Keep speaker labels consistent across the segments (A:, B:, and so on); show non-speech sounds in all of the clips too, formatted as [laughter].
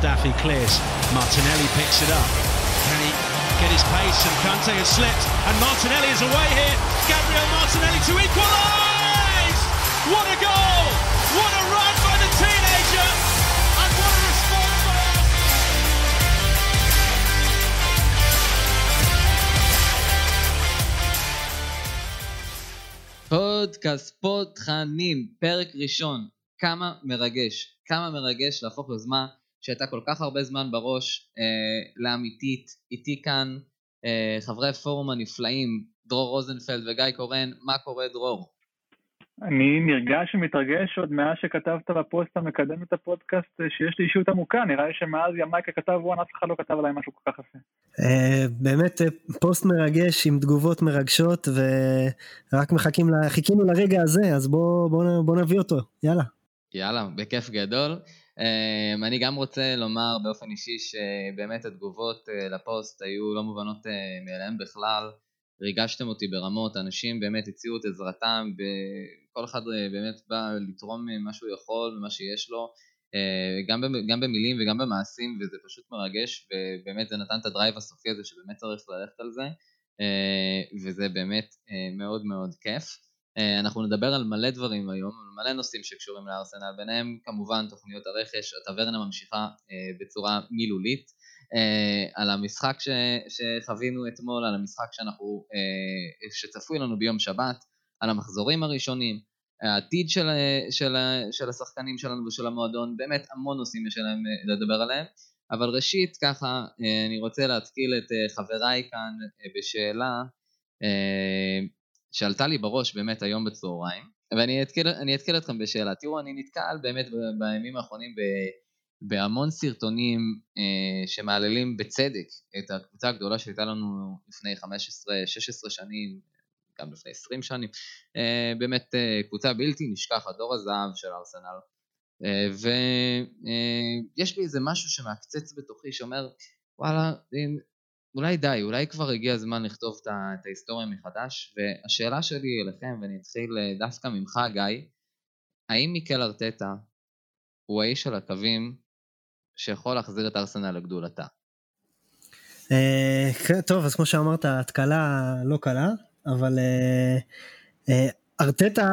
A: Mustafi clears. Martinelli picks it up. Can he get his pace? And Kante has slipped. And Martinelli is away here. Gabriel Martinelli to equalise! What a goal! What a run by the teenager! And what a response by us!
B: פודקאסט ספורט תכנים, פרק ראשון, כמה מרגש, כמה מרגש להפוך יוזמה שהייתה כל כך הרבה זמן בראש אה, לאמיתית, איתי כאן אה, חברי פורום הנפלאים, דרור רוזנפלד וגיא קורן, מה קורה דרור?
C: אני נרגש ומתרגש עוד מאז שכתבת בפוסט המקדם את הפודקאסט אה, שיש לי אישיות עמוקה, נראה לי שמאז ימיי ככתב ONE אף אחד לא כתב עליי משהו כל כך יפה.
D: אה, באמת אה, פוסט מרגש עם תגובות מרגשות ורק מחכים, ל- חיכינו לרגע הזה אז בוא, בוא, נ- בוא נביא אותו, יאללה.
B: יאללה, בכיף גדול. אה, אני גם רוצה לומר באופן אישי שבאמת התגובות אה, לפוסט היו לא מובנות אה, מאליהן בכלל. ריגשתם אותי ברמות, אנשים באמת הציעו את עזרתם, כל אחד אה, באמת בא לתרום מה שהוא יכול ומה שיש לו, גם, גם במילים וגם במעשים, וזה פשוט מרגש, ובאמת זה נתן את הדרייב הסופי הזה שבאמת צריך ללכת על זה, וזה באמת מאוד מאוד כיף. אה, אנחנו נדבר על מלא דברים היום, על מלא נושאים שקשורים לארסנל, ביניהם כמובן תוכניות הרכש, הטברנה ממשיכה אה, בצורה מילולית. אה, על המשחק ש, שחווינו אתמול, על המשחק שאנחנו, שצפוי לנו ביום שבת, על המחזורים הראשונים, העתיד של, של, של השחקנים שלנו ושל המועדון, באמת המון נושאים יש להם לדבר עליהם, אבל ראשית ככה אני רוצה להתקיל את חבריי כאן בשאלה שעלתה לי בראש באמת היום בצהריים, ואני אתקיל אתכם בשאלה, תראו אני נתקל באמת בימים האחרונים ב... בהמון סרטונים אה, שמעללים בצדק את הקבוצה הגדולה שהייתה לנו לפני 15-16 שנים, גם לפני 20 שנים, אה, באמת אה, קבוצה בלתי נשכחת, דור הזהב של ארסנל. אה, ויש בי איזה משהו שמעקצץ בתוכי שאומר, וואלה, אה, אולי די, אולי כבר הגיע הזמן לכתוב את ההיסטוריה מחדש, והשאלה שלי אליכם, ואני אתחיל אה, דווקא ממך גיא, האם מיקל ארטטה הוא האיש על הקווים שיכול להחזיר את ארסנל לגדולתה.
D: אה, כן, טוב אז כמו שאמרת התקלה לא קלה אבל אה, ארטטה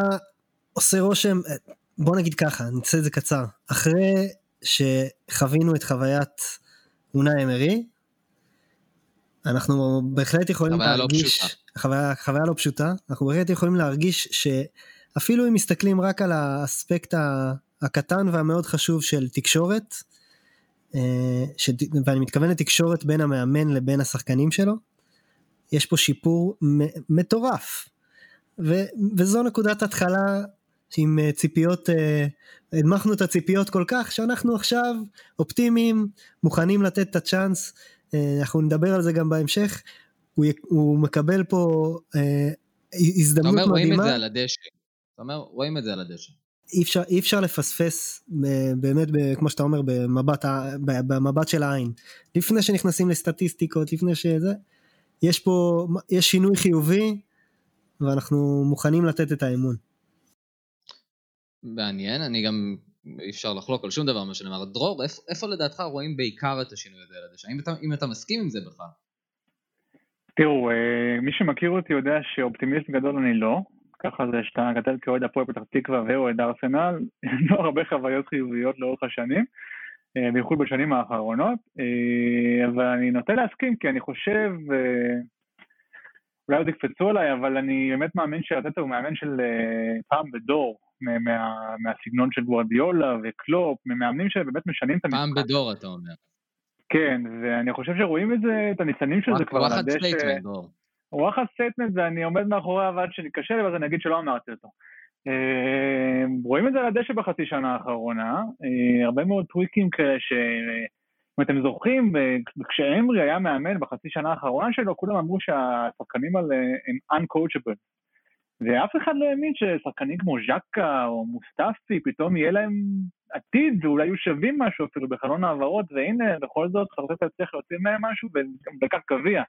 D: עושה רושם בוא נגיד ככה אני אעשה את זה קצר אחרי שחווינו את חוויית אונה אמרי אנחנו בהחלט יכולים
B: חוויה לא
D: להרגיש
B: פשוטה.
D: חוויה, חוויה לא פשוטה אנחנו בהחלט יכולים להרגיש שאפילו אם מסתכלים רק על האספקט הקטן והמאוד חשוב של תקשורת אה, ש... ואני מתכוון לתקשורת בין המאמן לבין השחקנים שלו, יש פה שיפור מטורף. ו... וזו נקודת התחלה עם אה, ציפיות, אה, הנמכנו את הציפיות כל כך שאנחנו עכשיו אופטימיים, מוכנים לתת את הצ'אנס, אה, אנחנו נדבר על זה גם בהמשך, הוא, י... הוא מקבל פה אה,
B: אתה
D: הזדמנות
B: אומר רואים את
D: מדהימה.
B: זה על הדשא. אתה אומר רואים את זה על הדשא.
D: אי אפשר, אי אפשר לפספס אה, באמת כמו שאתה אומר במבט, במבט של העין לפני שנכנסים לסטטיסטיקות לפני שזה יש פה יש שינוי חיובי ואנחנו מוכנים לתת את האמון.
B: מעניין, אני גם אי אפשר לחלוק על שום דבר מה שנאמר. דרור, איפה, איפה לדעתך רואים בעיקר את השינוי הזה על הדשא? האם אתה, אתה מסכים עם זה בכלל?
C: תראו, אה, מי שמכיר אותי יודע שאופטימיסט גדול אני לא, ככה זה שאתה גדל כאוהד הפועל פתח תקווה ואוהד ארסנל, [laughs] לא הרבה חוויות חיוביות לאורך השנים, אה, בייחוד בשנים האחרונות, אה, אבל אני נוטה להסכים כי אני חושב, אולי עוד יקפצו עליי, אבל אני באמת מאמין שארטטה הוא מאמן של פעם בדור, מה, מה, מהסגנון של גוורדיולה וקלופ, ממאמנים שבאמת משנים את המשחק.
B: פעם בדור אתה אומר.
C: כן, ואני חושב שרואים את זה, את הניצנים של זה כבר על הדשא.
B: statement, דרור.
C: וואחד statement ואני עומד מאחוריו עד שקשה לי, ואז אני אגיד שלא אמרתי אותו. אה, רואים את זה על הדשא בחצי שנה האחרונה, אה, הרבה מאוד טוויקים כאלה ש... אם אתם זוכרים, כשאמרי היה מאמן בחצי שנה האחרונה שלו, כולם אמרו שהשחקנים האלה הם uncoachable. ואף אחד לא האמין ששחקנים כמו ז'קה או מוסטפי, פתאום יהיה להם עתיד, ואולי יהיו שווים משהו אפילו בחלון העברות, והנה, בכל זאת, חרטטה הצליח להוציא מהם משהו, וגם לקח גביע.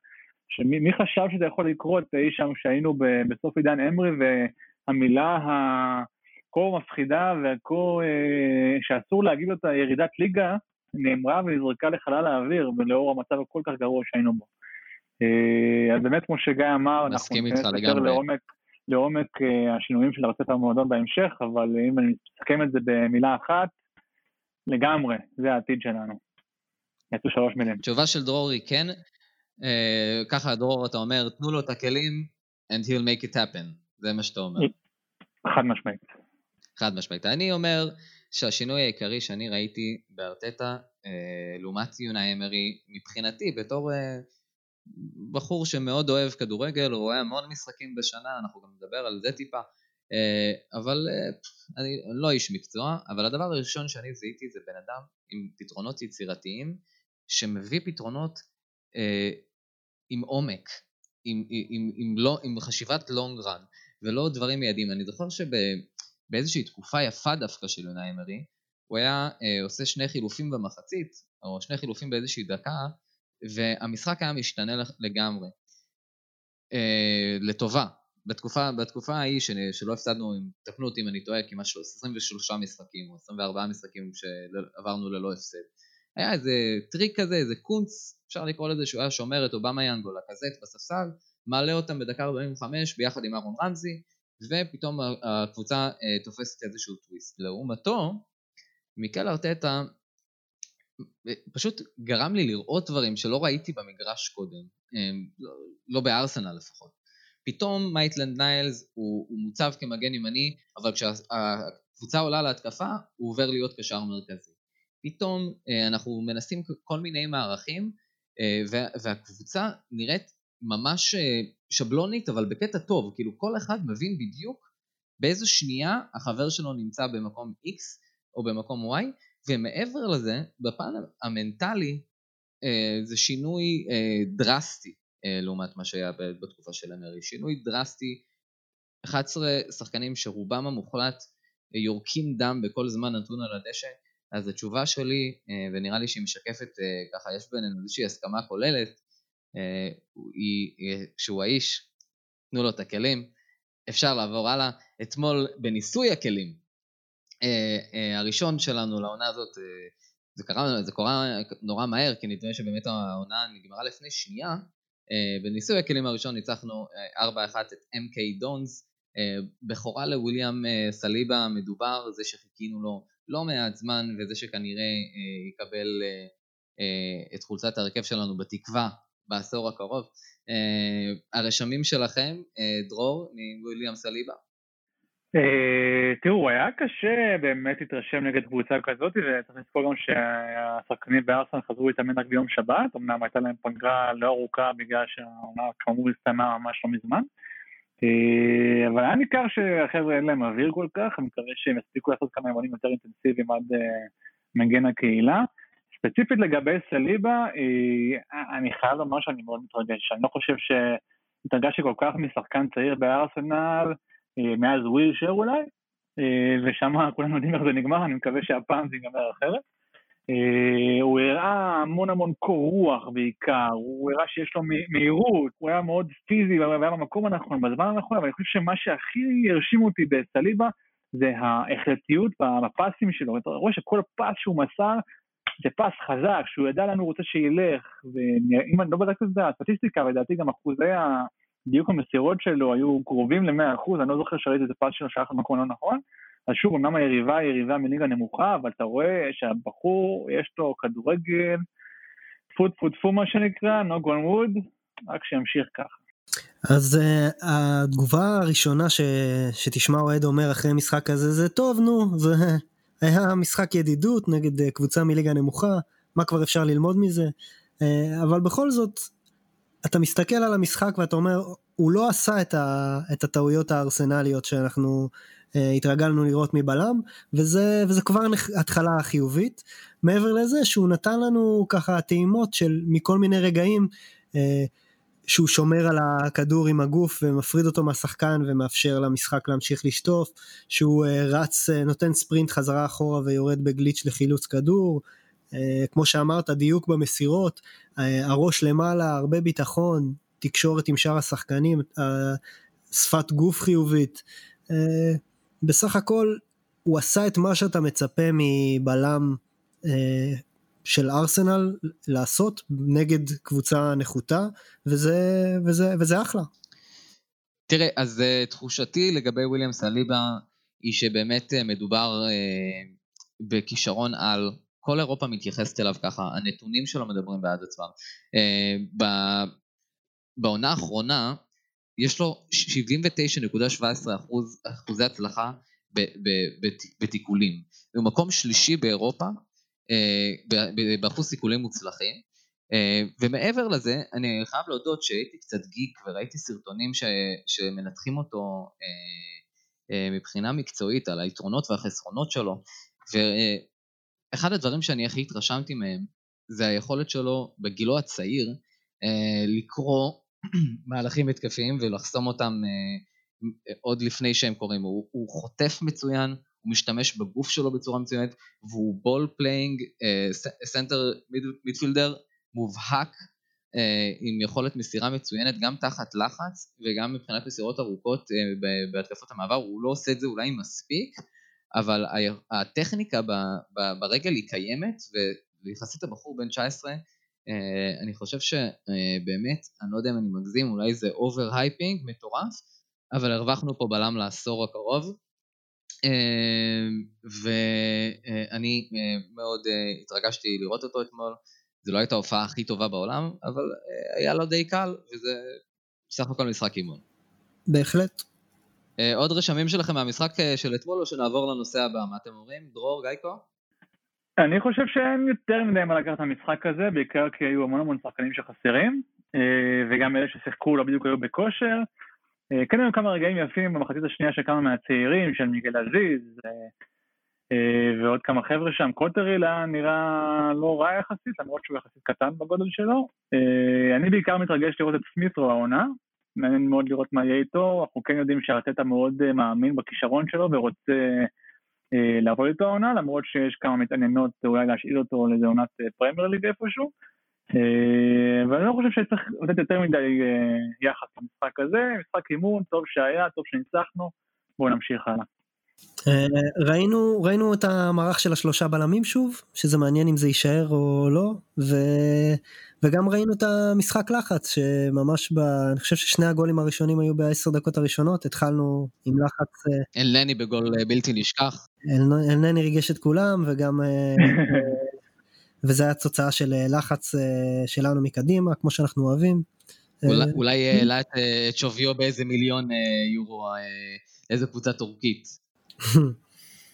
C: שמי מי חשב שזה יכול לקרות אי שם שהיינו ב- בסוף עידן אמרי, והמילה הכה מפחידה והכה, אה, שאסור להגיד אותה ירידת ליגה, נאמרה ונזרקה לחלל האוויר, ולאור המצב הכל כך גרוע שהיינו בו. אה, אז באמת, כמו שגיא אמר, אנחנו ניכנס יותר לעומק, לעומק השינויים של הרצפט המועדון בהמשך, אבל אם אני מסכם את זה במילה אחת, לגמרי, זה העתיד שלנו. יצאו שלוש מילים.
B: תשובה של דרור היא כן. אה, ככה דרור אתה אומר, תנו לו את הכלים and he'll make it happen. זה מה שאתה אומר.
C: חד משמעית.
B: חד משמעית. אני אומר שהשינוי העיקרי שאני ראיתי בארטטה, אה, לעומת יונה אמרי, מבחינתי, בתור אה, בחור שמאוד אוהב כדורגל, רואה המון משחקים בשנה, אנחנו גם נדבר על זה טיפה, אה, אבל אה, אני לא איש מקצוע, אבל הדבר הראשון שאני זיהיתי זה בן אדם עם פתרונות יצירתיים, שמביא פתרונות אה, עם עומק, עם, עם, עם, לא, עם חשיבת לונג רן, ולא דברים מיידיים. אני זוכר שבאיזושהי תקופה יפה דווקא של אונאי אמרי, הוא היה עושה שני חילופים במחצית, או שני חילופים באיזושהי דקה, והמשחק היה משתנה לגמרי. אה, לטובה. בתקופה, בתקופה ההיא של, שלא הפסדנו, תקנו אותי אם אני טועה, כמעט 23 משחקים או 24 משחקים שעברנו ללא הפסד. היה איזה טריק כזה, איזה קונץ, אפשר לקרוא לזה שהוא היה שומר את אובמיאנג ולקזט בספסל, מעלה אותם בדקה 45 ביחד עם אהרון רמזי, ופתאום הקבוצה אה, תופסת איזשהו טוויסט. לעומתו, מיקל ארטטה פשוט גרם לי לראות דברים שלא ראיתי במגרש קודם, אה, לא, לא בארסנל לפחות. פתאום מייטלנד ניילס הוא, הוא מוצב כמגן ימני, אבל כשהקבוצה עולה להתקפה, הוא עובר להיות קשר מרכזי. פתאום אה, אנחנו מנסים כל מיני מערכים, אה, והקבוצה נראית ממש אה, שבלונית, אבל בקטע טוב, כאילו כל אחד מבין בדיוק באיזו שנייה החבר שלו נמצא במקום X או במקום Y, ומעבר לזה, בפן המנטלי זה שינוי דרסטי אה, לעומת מה שהיה בתקופה של אמרי. שינוי דרסטי, 11 שחקנים שרובם המוחלט אה, יורקים דם בכל זמן נתון על הדשא, אז התשובה שלי, אה, ונראה לי שהיא משקפת, ככה יש בינינו איזושהי הסכמה כוללת, היא שהוא האיש, תנו לו את הכלים, אפשר לעבור הלאה. אתמול בניסוי הכלים, הראשון שלנו לעונה הזאת, זה קרה, זה קורה נורא מהר, כי נדמה שבאמת העונה נגמרה לפני שנייה, אה, בניסוי הכלים הראשון ניצחנו 4-1 אה, את MK אה, בכורה לוויליאם סליבה מדובר, זה שחיכינו לו לא מעט זמן וזה שכנראה יקבל את חולצת ההרכב שלנו בתקווה בעשור הקרוב. הרשמים שלכם, דרור מוויליאם סליבה?
C: אה, תראו, היה קשה באמת להתרשם נגד קבוצה כזאת, וצריך לזכור גם שהשחקנים בארסן חזרו להתאמן רק ביום שבת, אמנם הייתה להם פגרה לא ארוכה בגלל שהעונה כאמור הסתיימה ממש לא מזמן. אה, אבל היה ניכר שהחבר'ה אין להם אוויר כל כך, אני מקווה שהם יספיקו לעשות כמה אימונים יותר אינטנסיביים עד אה, מגן הקהילה. ספציפית לגבי סליבה, אני חייב לומר שאני מאוד מתרגש, אני לא חושב שהתרגשתי כל כך משחקן צעיר בארסנל, מאז וויל שר אולי, אה, ושם כולנו יודעים איך זה נגמר, אני מקווה שהפעם זה ייגמר אחרת. אה, הוא הראה המון המון קור רוח בעיקר, הוא הראה שיש לו מהירות, הוא היה מאוד פיזי והיה במקום הנכון, בזמן הנכון, אבל אני חושב שמה שהכי הרשים אותי בסליבה זה ההחלטיות בפסים שלו. אתה רואה שכל פס שהוא מסר זה פס חזק, שהוא ידע לאן הוא רוצה שילך, ואם אני לא בדקתי את זה, הסטטיסטיקה, לדעתי גם אחוזי דיוק המסירות שלו היו קרובים ל-100%, אני לא זוכר שראיתי איזה פס שלו שייך למקום לא נכון. אז שוב, אמנם היריבה היא יריבה מליגה נמוכה, אבל אתה רואה שהבחור, יש לו כדורגל, טפו טפו טפו מה שנקרא, knock on wood, רק שימשיך ככה.
D: אז אה, התגובה הראשונה ש, שתשמע אוהד אומר אחרי משחק כזה זה טוב נו זה [laughs] היה משחק ידידות נגד אה, קבוצה מליגה נמוכה מה כבר אפשר ללמוד מזה אה, אבל בכל זאת אתה מסתכל על המשחק ואתה אומר, הוא לא עשה את, ה, את הטעויות הארסנליות שאנחנו אה, התרגלנו לראות מבלם, וזה, וזה כבר התחלה חיובית. מעבר לזה שהוא נתן לנו ככה טעימות של מכל מיני רגעים, uh, שהוא שומר על הכדור עם הגוף ומפריד אותו מהשחקן ומאפשר למשחק להמשיך לשטוף, שהוא uh, רץ, uh, נותן ספרינט חזרה אחורה ויורד בגליץ' לחילוץ כדור, אה, כמו שאמרת, דיוק במסירות, אה, הראש למעלה, הרבה ביטחון, תקשורת עם שאר השחקנים, אה, שפת גוף חיובית. בסך הכל הוא עשה את מה שאתה מצפה מבלם של ארסנל לעשות נגד קבוצה נחותה, וזה, וזה, וזה אחלה.
B: תראה, אז תחושתי לגבי וויליאם סליבה היא שבאמת מדובר בכישרון על, כל אירופה מתייחסת אליו ככה, הנתונים שלו מדברים בעד עצמם. Uh, בעונה האחרונה יש לו 79.17 אחוז, אחוזי הצלחה בתיקולים. הוא מקום שלישי באירופה באחוז סיכולים מוצלחים. ומעבר לזה, אני חייב להודות שהייתי קצת גיק וראיתי סרטונים ש, שמנתחים אותו מבחינה מקצועית על היתרונות והחסרונות שלו, ואחד הדברים שאני הכי התרשמתי מהם זה היכולת שלו בגילו הצעיר לקרוא [clears throat] מהלכים התקפיים ולחסום אותם עוד לפני שהם קורים. הוא, הוא חוטף מצוין, הוא משתמש בגוף שלו בצורה מצוינת, והוא ball playing center midfielder מובהק אה, עם יכולת מסירה מצוינת גם תחת לחץ וגם מבחינת מסירות ארוכות אה, בהתקפות המעבר, הוא לא עושה את זה אולי מספיק, אבל הטכניקה ברגל היא קיימת, ויחסית הבחור בן 19, אה, אה, אני חושב שבאמת, אה, אני לא יודע אם אני מגזים, אולי זה over hyping מטורף, אבל הרווחנו פה בלם לעשור הקרוב. ואני מאוד התרגשתי לראות אותו אתמול, זה לא הייתה ההופעה הכי טובה בעולם, אבל אה, היה לו די קל, וזה בסך הכל משחק אימון.
D: בהחלט.
B: אה, עוד רשמים שלכם מהמשחק אה, של אתמול, או שנעבור לנושא הבא? מה אתם אומרים? דרור, גייקו?
C: אני חושב שאין יותר מדי מה לקחת מהמשחק הזה, בעיקר כי היו המון המון שחקנים שחסרים, וגם אלה ששיחקו לא בדיוק היו בכושר. כן היו כמה רגעים יפים במחצית השנייה של כמה מהצעירים, של מיגל עזיז, אה, ועוד כמה חבר'ה שם, קוטריל היה נראה לא רע יחסית, למרות שהוא יחסית קטן בגודל שלו. אה, אני בעיקר מתרגש לראות את סמית'רו העונה, מעניין מאוד לראות מה יהיה איתו, אנחנו כן יודעים שארטטה מאוד אה, מאמין בכישרון שלו ורוצה לעבוד איתו העונה, למרות שיש כמה מתעניינות אולי להשאיר אותו לאיזה עונת פרמייר ליג איפשהו. ואני לא חושב שצריך לתת יותר מדי יחס למשחק הזה, משחק אימון, טוב שהיה, טוב שניצחנו, בואו נמשיך הלאה.
D: אה, ראינו ראינו את המערך של השלושה בלמים שוב שזה מעניין אם זה יישאר או לא ו... וגם ראינו את המשחק לחץ שממש ב... אני חושב ששני הגולים הראשונים היו בעשר דקות הראשונות התחלנו עם לחץ.
B: אה, אלנני בגול אה, בלתי נשכח.
D: אלנני ריגש את כולם וגם [laughs] וזה היה תוצאה של לחץ שלנו מקדימה כמו שאנחנו אוהבים.
B: אולי העלה את שוויו באיזה מיליון יורו איזה קבוצה טורקית. [laughs]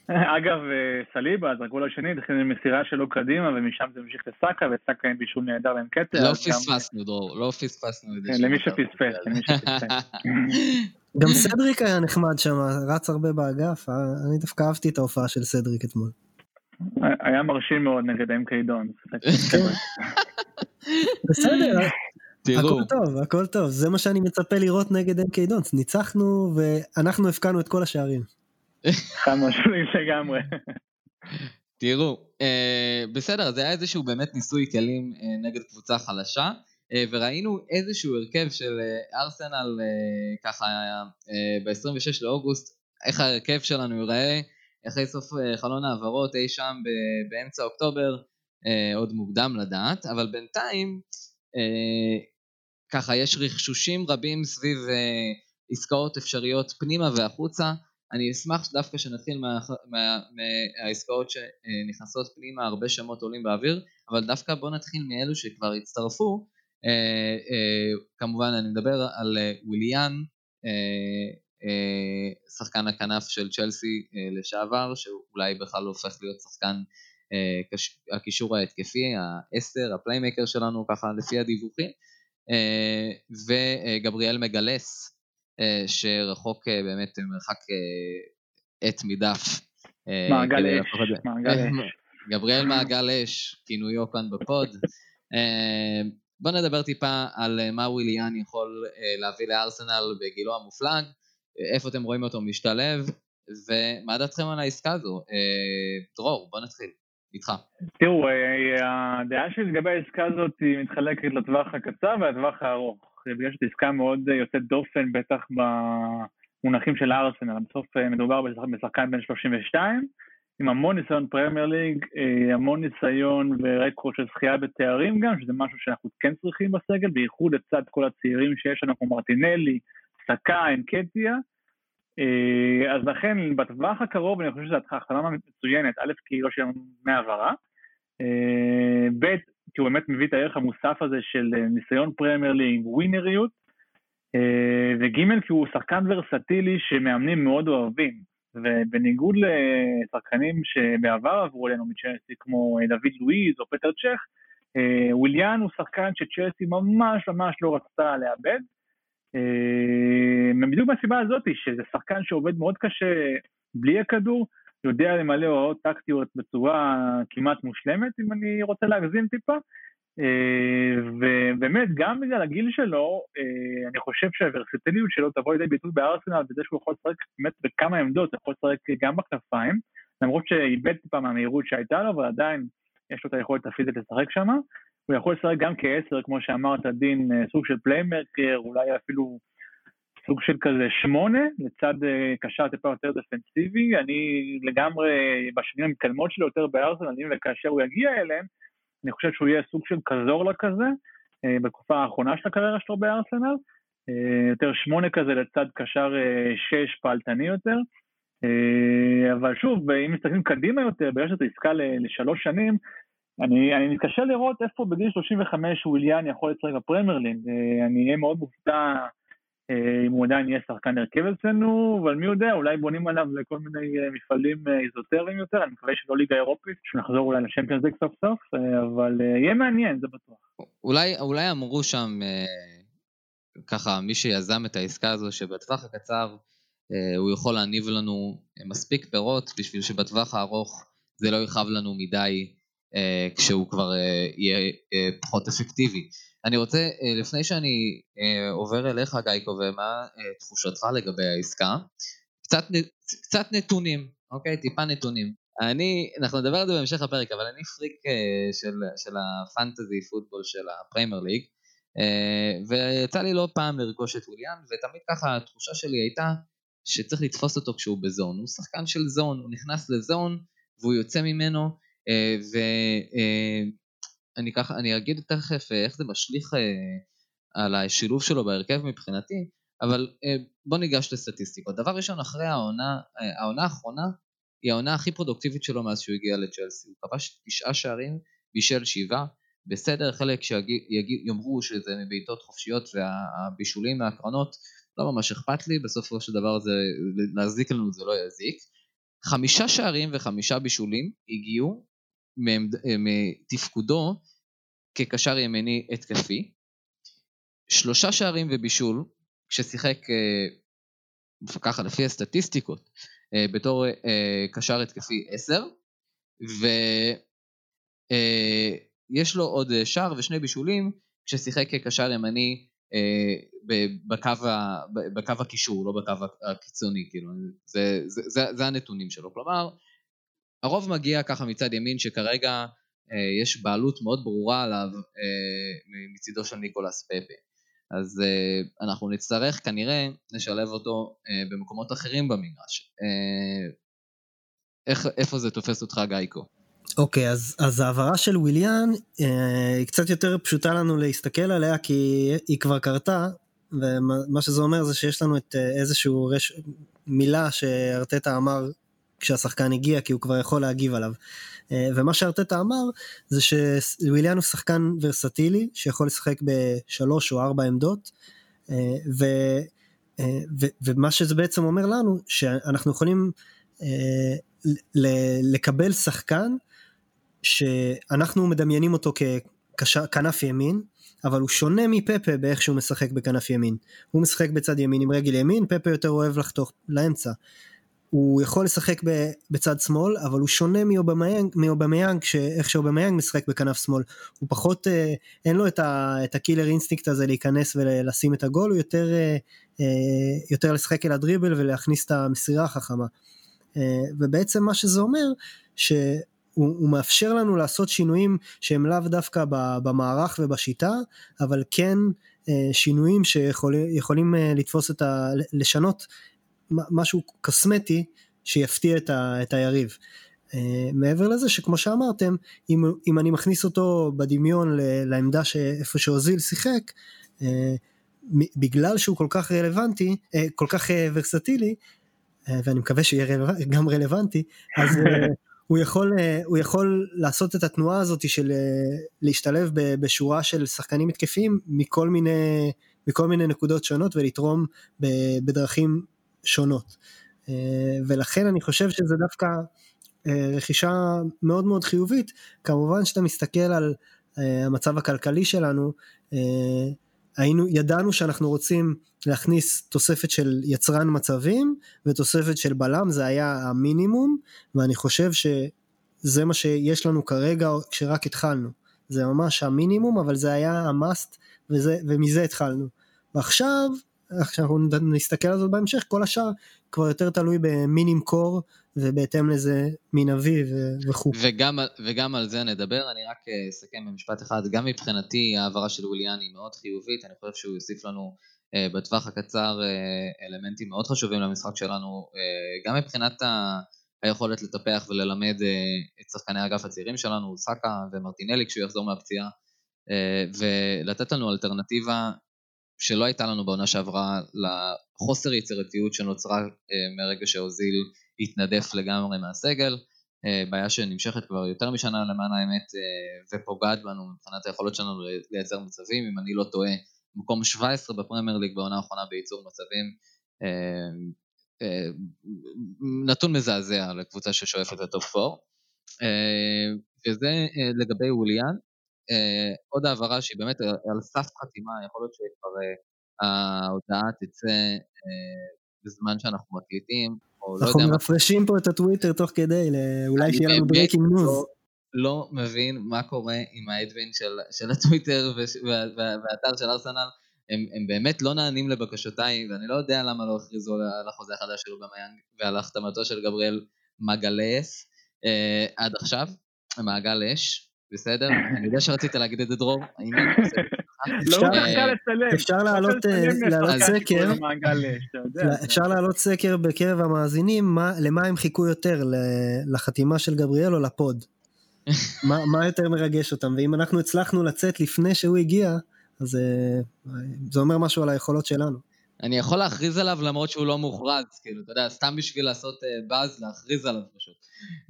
B: [laughs]
C: אגב, אה, סליבה, אז הגול השני התחיל עם מסירה שלו קדימה, ומשם זה המשיך לסאקה, וסאקה עם בישול נהדר עם קטע.
B: לא פספסנו, דרור, לא פספסנו את זה.
C: כן, למי שפספס, למי שפספס. [laughs]
D: גם סדריק היה נחמד שם, רץ הרבה באגף, אה, אני דווקא אהבתי את ההופעה של סדריק אתמול.
C: היה מרשים מאוד נגד אם קיידון. [laughs]
D: בסדר, הכל טוב, הכל טוב, זה מה שאני מצפה לראות נגד אם קיידון, ניצחנו ואנחנו הפקענו את כל השערים.
C: חד משמעית לגמרי.
B: תראו, אה, בסדר, זה היה איזשהו באמת ניסוי כלים אה, נגד קבוצה חלשה, אה, וראינו איזשהו הרכב של ארסנל ככה אה, ב-26 לאוגוסט, איך ההרכב שלנו ייראה אחרי סוף חלון העברות אי שם באמצע אוקטובר, עוד מוקדם לדעת, אבל בינתיים ככה יש רכשושים רבים סביב עסקאות אפשריות פנימה והחוצה, אני אשמח דווקא שנתחיל מה, מה, מהעסקאות שנכנסות פנימה, הרבה שמות עולים באוויר, אבל דווקא בואו נתחיל מאלו שכבר הצטרפו. אה, אה, כמובן אני מדבר על אה, וויליאן, שחקן הכנף של צ'לסי לשעבר, שאולי בכלל הופך להיות שחקן הקישור ההתקפי, העשר, הפליימקר שלנו, ככה לפי הדיווחים, וגבריאל מגלס, אה, שרחוק אה, באמת מרחק אה, עט מדף.
C: מעגל אש, מעגל אש.
B: גבריאל מעגל אש, כינויו כאן בפוד. בוא נדבר טיפה על מה וויליאן יכול להביא לארסנל בגילו המופלג, איפה אתם רואים אותו משתלב, ומה דעתכם על העסקה הזו? דרור, בוא נתחיל, איתך.
C: תראו, הדעה שלי לגבי העסקה הזאת היא מתחלקת לטווח הקצר ולטווח הארוך. בגלל שזו עסקה מאוד אה, יוצאת דופן, בטח במונחים של ארסנל. בסוף אה, מדובר בשחקן בן 32, עם המון ניסיון Premier League, המון ניסיון ורקורד של זכייה בתארים גם, שזה משהו שאנחנו כן צריכים בסגל, בייחוד לצד כל הצעירים שיש לנו, כמו מרטינלי, סקה, אנקטיה. אז לכן, בטווח הקרוב אני חושב שזו החתמה מצוינת, א', כי לא שילמנו דמי העברה, ב', כי הוא באמת מביא את הערך המוסף הזה של ניסיון Premier League, ווינריות, וג' כי הוא שחקן ורסטילי שמאמנים מאוד אוהבים. ובניגוד לשחקנים שבעבר עברו אלינו מצ'לסי, כמו דוד לואיז או פטר צ'ך, וויליאן הוא שחקן שצ'לסי ממש ממש לא רצתה לאבד. בדיוק מהסיבה הזאת, שזה שחקן שעובד מאוד קשה בלי הכדור, יודע למלא הוראות טקטיות בצורה כמעט מושלמת, אם אני רוצה להגזים טיפה, ובאמת, גם בגלל הגיל שלו, אני חושב שהוורסטיליות שלו תבוא לידי ביטוי בארסנל בזה שהוא יכול לשחק באמת בכמה עמדות, הוא יכול לשחק גם בכנפיים, למרות שאיבד טיפה מהמהירות שהייתה לו, אבל עדיין יש לו את היכולת הפיזית לשחק שם. הוא יכול לשחק גם כעשר, כמו שאמרת, דין, סוג של playmaker, אולי אפילו סוג של כזה שמונה, לצד קשר טיפה יותר דפנסיבי. אני לגמרי, בשנים המתקדמות שלו יותר בארסנל, וכאשר הוא יגיע אליהם, אני חושב שהוא יהיה סוג של קזורלה כזה, בתקופה האחרונה של הקריירה שלו בארסנל, יותר שמונה כזה לצד קשר שש פעלתני יותר. אבל שוב, אם מסתכלים קדימה יותר, בגלל שזו עסקה לשלוש שנים, אני, אני מתקשה לראות איפה בגיל 35 וויליאן יכול לשחק בפרמייר ליג. אני אהיה מאוד מופתע אם הוא עדיין יהיה שחקן הרכב אצלנו, אבל מי יודע, אולי בונים עליו לכל מיני מפעלים איזוטריים יותר, אני מקווה שלא ליגה אירופית, שנחזור אולי לשמפיונס ליג סוף סוף, אבל יהיה מעניין, זה בטוח.
B: אולי, אולי אמרו שם, ככה, מי שיזם את העסקה הזו, שבטווח הקצר הוא יכול להניב לנו מספיק פירות, בשביל שבטווח הארוך זה לא יכאב לנו מדי כשהוא כבר יהיה פחות אפקטיבי. אני רוצה, לפני שאני עובר אליך גייקו, ומה תחושתך לגבי העסקה, קצת, קצת נתונים, אוקיי? טיפה נתונים. אני, אנחנו נדבר על זה בהמשך הפרק, אבל אני פריק של, של הפנטזי פוטבול של הפריימר ליג, ויצא לי לא פעם לרכוש את וויליאן, ותמיד ככה התחושה שלי הייתה שצריך לתפוס אותו כשהוא בזון. הוא שחקן של זון, הוא נכנס לזון והוא יוצא ממנו, ואני ככה, אני אגיד תכף איך זה משליך על השילוב שלו בהרכב מבחינתי, אבל בוא ניגש לסטטיסטיקות. דבר ראשון, אחרי העונה, העונה האחרונה היא העונה הכי פרודוקטיבית שלו מאז שהוא הגיע לצ'לסי. הוא כבש תשעה שערים, בישל שבעה, בסדר, חלק שיאמרו שזה מבעיטות חופשיות והבישולים מהקרנות, לא ממש אכפת לי, בסופו של דבר זה, להזיק לנו זה לא יזיק. חמישה שערים וחמישה בישולים הגיעו מתפקודו כקשר ימני התקפי. שלושה שערים ובישול, כששיחק ככה לפי הסטטיסטיקות, בתור קשר התקפי עשר, ויש לו עוד שער ושני בישולים כששיחק כקשר ימני בקו, ה, בקו הקישור, לא בקו הקיצוני, כאילו, זה, זה, זה, זה הנתונים שלו. כלומר, הרוב מגיע ככה מצד ימין, שכרגע אה, יש בעלות מאוד ברורה עליו אה, מצידו של ניקולס פפה. אז אה, אנחנו נצטרך כנראה לשלב אותו אה, במקומות אחרים במגרש. אה, איפה זה תופס אותך, גייקו?
D: אוקיי, okay, אז, אז העברה של וויליאן אה, היא קצת יותר פשוטה לנו להסתכל עליה, כי היא כבר קרתה, ומה שזה אומר זה שיש לנו את אה, איזשהו רש... מילה שארטטה אמר כשהשחקן הגיע, כי הוא כבר יכול להגיב עליו. אה, ומה שארטטה אמר זה שוויליאן הוא שחקן ורסטילי, שיכול לשחק בשלוש או ארבע עמדות, אה, ו, ו, ומה שזה בעצם אומר לנו, שאנחנו יכולים לקבל שחקן שאנחנו מדמיינים אותו ככנף ימין, אבל הוא שונה מפפה באיך שהוא משחק בכנף ימין. הוא משחק בצד ימין עם רגל ימין, פפה יותר אוהב לחתוך לאמצע. הוא יכול לשחק בצד שמאל, אבל הוא שונה מאובמיאנג, שאיך שאובמיאנג משחק בכנף שמאל. הוא פחות, אה, אין לו את, ה, את ה killer instinct הזה להיכנס ולשים את הגול, הוא יותר, אה, אה, יותר לשחק אל הדריבל ולהכניס את המסירה החכמה. ובעצם מה שזה אומר, ש... הוא, הוא מאפשר לנו לעשות שינויים שהם לאו דווקא במערך ובשיטה, אבל כן שינויים שיכולים לתפוס את ה... לשנות משהו קוסמטי שיפתיע את, ה, את היריב. מעבר לזה שכמו שאמרתם, אם, אם אני מכניס אותו בדמיון לעמדה שאיפה שאוזיל שיחק, בגלל שהוא כל כך רלוונטי, כל כך ורסטילי, ואני מקווה שיהיה גם רלוונטי, אז [laughs] הוא יכול, הוא יכול לעשות את התנועה הזאת של להשתלב בשורה של שחקנים התקפיים מכל מיני, מכל מיני נקודות שונות ולתרום בדרכים שונות. ולכן אני חושב שזה דווקא רכישה מאוד מאוד חיובית, כמובן שאתה מסתכל על המצב הכלכלי שלנו, היינו, ידענו שאנחנו רוצים להכניס תוספת של יצרן מצבים ותוספת של בלם, זה היה המינימום, ואני חושב שזה מה שיש לנו כרגע כשרק התחלנו. זה ממש המינימום, אבל זה היה המאסט, וזה, ומזה התחלנו. ועכשיו, כשאנחנו נסתכל על זה בהמשך, כל השאר כבר יותר תלוי במינים קור, ובהתאם לזה מן אביב וכו'.
B: וגם, וגם על זה נדבר, אני רק אה, אסכם במשפט אחד, גם מבחינתי ההעברה של ווליאן היא מאוד חיובית, אני חושב שהוא יוסיף לנו uh, בטווח הקצר uh, אלמנטים מאוד חשובים למשחק שלנו, uh, גם מבחינת ה... היכולת לטפח וללמד uh, את שחקני האגף הצעירים שלנו, סאקה ומרטינלי כשהוא יחזור מהפציעה, uh, ולתת לנו אלטרנטיבה שלא הייתה לנו בעונה שעברה לחוסר יצירתיות שנוצרה uh, מרגע שאוזיל התנדף לגמרי מהסגל, אה, בעיה שנמשכת כבר יותר משנה למען האמת אה, ופוגעת בנו מבחינת היכולות שלנו לייצר מצבים, אם אני לא טועה, מקום 17 בפרמייר ליג בעונה האחרונה בייצור מצבים, אה, נתון מזעזע לקבוצה ששואפת לטופ 4, וזה לגבי וויליאן, עוד העברה שהיא באמת על סף חתימה, יכול להיות שכבר ההודעה תצא בזמן שאנחנו מקליטים, או לא יודע
D: אנחנו מרפרשים פה את הטוויטר תוך כדי, אולי שיהיה לנו breaking news. לא,
B: לא מבין מה קורה עם האדמין של, של הטוויטר והאתר של ארסנל. הם, הם באמת לא נענים לבקשותיי, ואני לא יודע למה לא הכריזו על החוזה החדש של אובמיאנג ועל החתמתו של גבריאל מגלס אה, עד עכשיו, מעגל אש, בסדר? [laughs] אני יודע שרצית להגיד את זה דרור, העניין
D: אפשר להעלות סקר, אפשר להעלות סקר בקרב המאזינים, למה הם חיכו יותר, לחתימה של גבריאל או לפוד? [laughs] מה יותר מרגש אותם, ואם אנחנו הצלחנו לצאת לפני שהוא הגיע, אז אה, זה אומר משהו על היכולות שלנו.
B: אני יכול להכריז עליו למרות שהוא לא מוכרז, כאילו, אתה יודע, סתם בשביל לעשות באז, אה, להכריז עליו פשוט.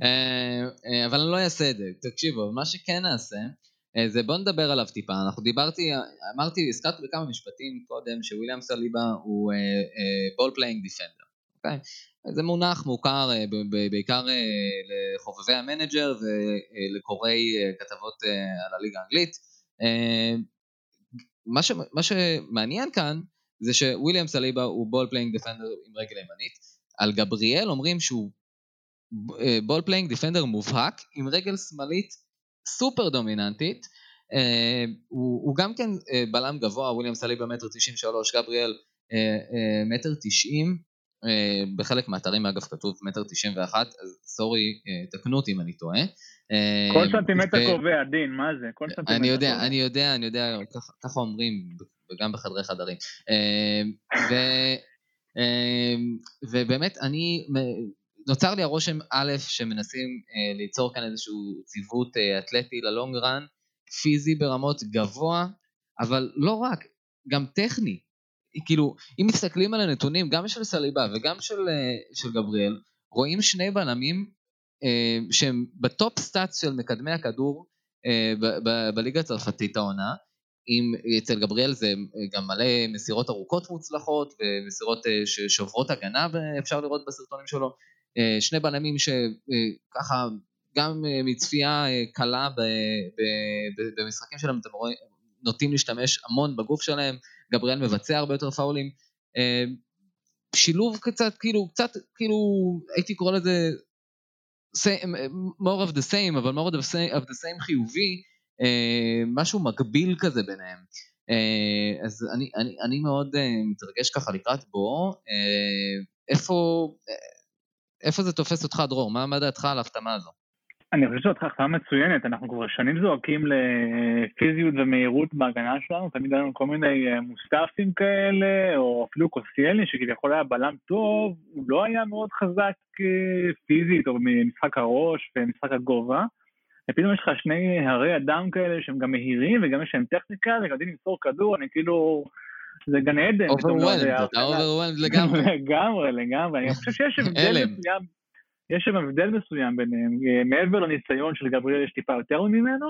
B: אה, אבל אני לא אעשה את זה. תקשיבו, מה שכן נעשה, אה, זה בוא נדבר עליו טיפה, אנחנו דיברתי, אמרתי, הזכרתי בכמה משפטים קודם שוויליאם סליבה הוא ball playing defender, אוקיי? זה מונח מוכר בעיקר לחובבי המנג'ר ולקוראי כתבות על הליגה האנגלית. מה, ש, מה שמעניין כאן זה שוויליאם סליבה הוא ball playing defender עם רגל ימנית, על גבריאל אומרים שהוא ball playing defender מובהק עם רגל שמאלית סופר דומיננטית. אה, הוא, הוא גם כן אה, בלם גבוה, וויליאם סליבה מטר תשעים שלוש, גבריאל אה, מטר תשעים, בחלק מהאתרים אגב כתוב מטר תשעים ואחת, אז sorry, תקנו אותי אם אני טועה.
C: כל סנטימטר ו... קובע, דין, מה זה? כל סנטימטר
B: אני יודע, קובע. אני יודע, אני יודע, ככה, אומרים, וגם בחדרי חדרים. ו, ובאמת, אני נוצר לי הרושם א', שמנסים אה, ליצור כאן איזשהו ציוות אה, אתלטי ללונג רן, פיזי ברמות גבוה, אבל לא רק, גם טכני. כאילו, אם מסתכלים על הנתונים, גם של סליבה וגם של, אה, של גבריאל, רואים שני בלמים אה, שהם בטופ סטאצ של מקדמי הכדור אה, בליגה הצרפתית העונה. אם אצל גבריאל זה גם מלא מסירות ארוכות מוצלחות ומסירות ששוברות הגנה אפשר לראות בסרטונים שלו אה, שני בלמים שככה גם אה, מצפייה אה, קלה במשחקים שלהם אתם רואים, נוטים להשתמש המון בגוף שלהם, גבריאל מבצע הרבה יותר פאולים. שילוב קצת, כאילו, קצת, כאילו, הייתי קורא לזה more of the same, אבל more of the same, of the same חיובי, משהו מקביל כזה ביניהם. אז אני, אני, אני מאוד מתרגש ככה לקראת בו. איפה, איפה זה תופס אותך, דרור? מה, מה דעתך על ההחתמה הזו?
C: אני חושב שזאת החלטה מצוינת, אנחנו כבר שנים זועקים לפיזיות ומהירות בהגנה שלנו, תמיד היה לנו כל מיני אה, מוסטפים כאלה, או אפילו קוסיאלי שכביכול היה בלם טוב, הוא לא היה מאוד חזק אה, פיזית או במשחק הראש ומשחק הגובה. ופתאום יש לך שני הרי אדם כאלה שהם גם מהירים וגם יש להם טכניקה וגם יודעים למסור כדור, אני כאילו... זה גן עדן.
B: overwhelmed, אתה overwhelmed לגמרי. [laughs]
C: לגמרי, לגמרי. אני חושב שיש הבדל מסוים יש שם הבדל מסוים ביניהם, אה, מעבר לניסיון של גבריאל יש טיפה יותר ממנו,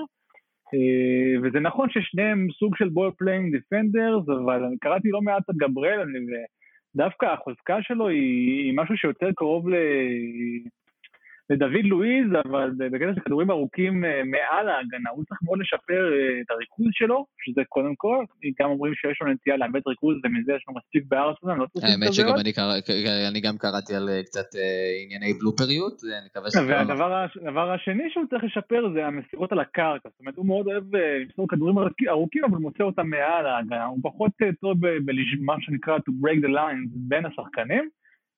C: אה, וזה נכון ששניהם סוג של ball playing defenders, אבל אני קראתי לא מעט על גבריאל, ודווקא החוזקה שלו היא משהו שיותר קרוב ל... לדוד לואיז, אבל בקטע של כדורים ארוכים אה, מעל ההגנה, הוא צריך מאוד לשפר אה, את הריכוז שלו, שזה קודם כל, גם אומרים שיש לו נטייה לאבד ריכוז ומזה יש לו מספיק בארסנל, לא
B: צריכים האמת שגם אני גם קראתי על אה, קצת ענייני בלופריות, אני מקווה שזה...
C: והדבר השני שהוא צריך לשפר זה המסירות על הקרקע, זאת אומרת הוא מאוד אוהב למסור כדורים ארוכים, אבל מוצא אותם מעל ההגנה, הוא פחות טוב במה שנקרא to break the lines בין השחקנים.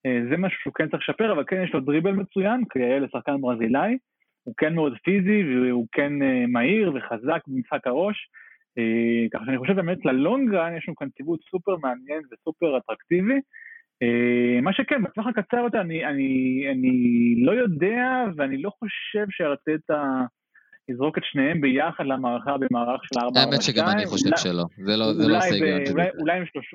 C: אה, זה משהו שהוא כן צריך לשפר, אבל כן יש לו דריבל מצוין, כיאה לשחקן ברזילאי, הוא כן מאוד פיזי והוא כן אה, מהיר וחזק במשחק הראש, אה, ככה שאני חושב באמת ללונגרן יש לנו כאן ציוות סופר מעניין וסופר אטרקטיבי. מה שכן, בטווח הקצר יותר אני, אני, אני לא יודע ואני לא חושב שארטטה יזרוק את שניהם ביחד למערכה במערך של 4
B: 4 האמת שגם אני חושב שלא, זה לא, זה לא סגל.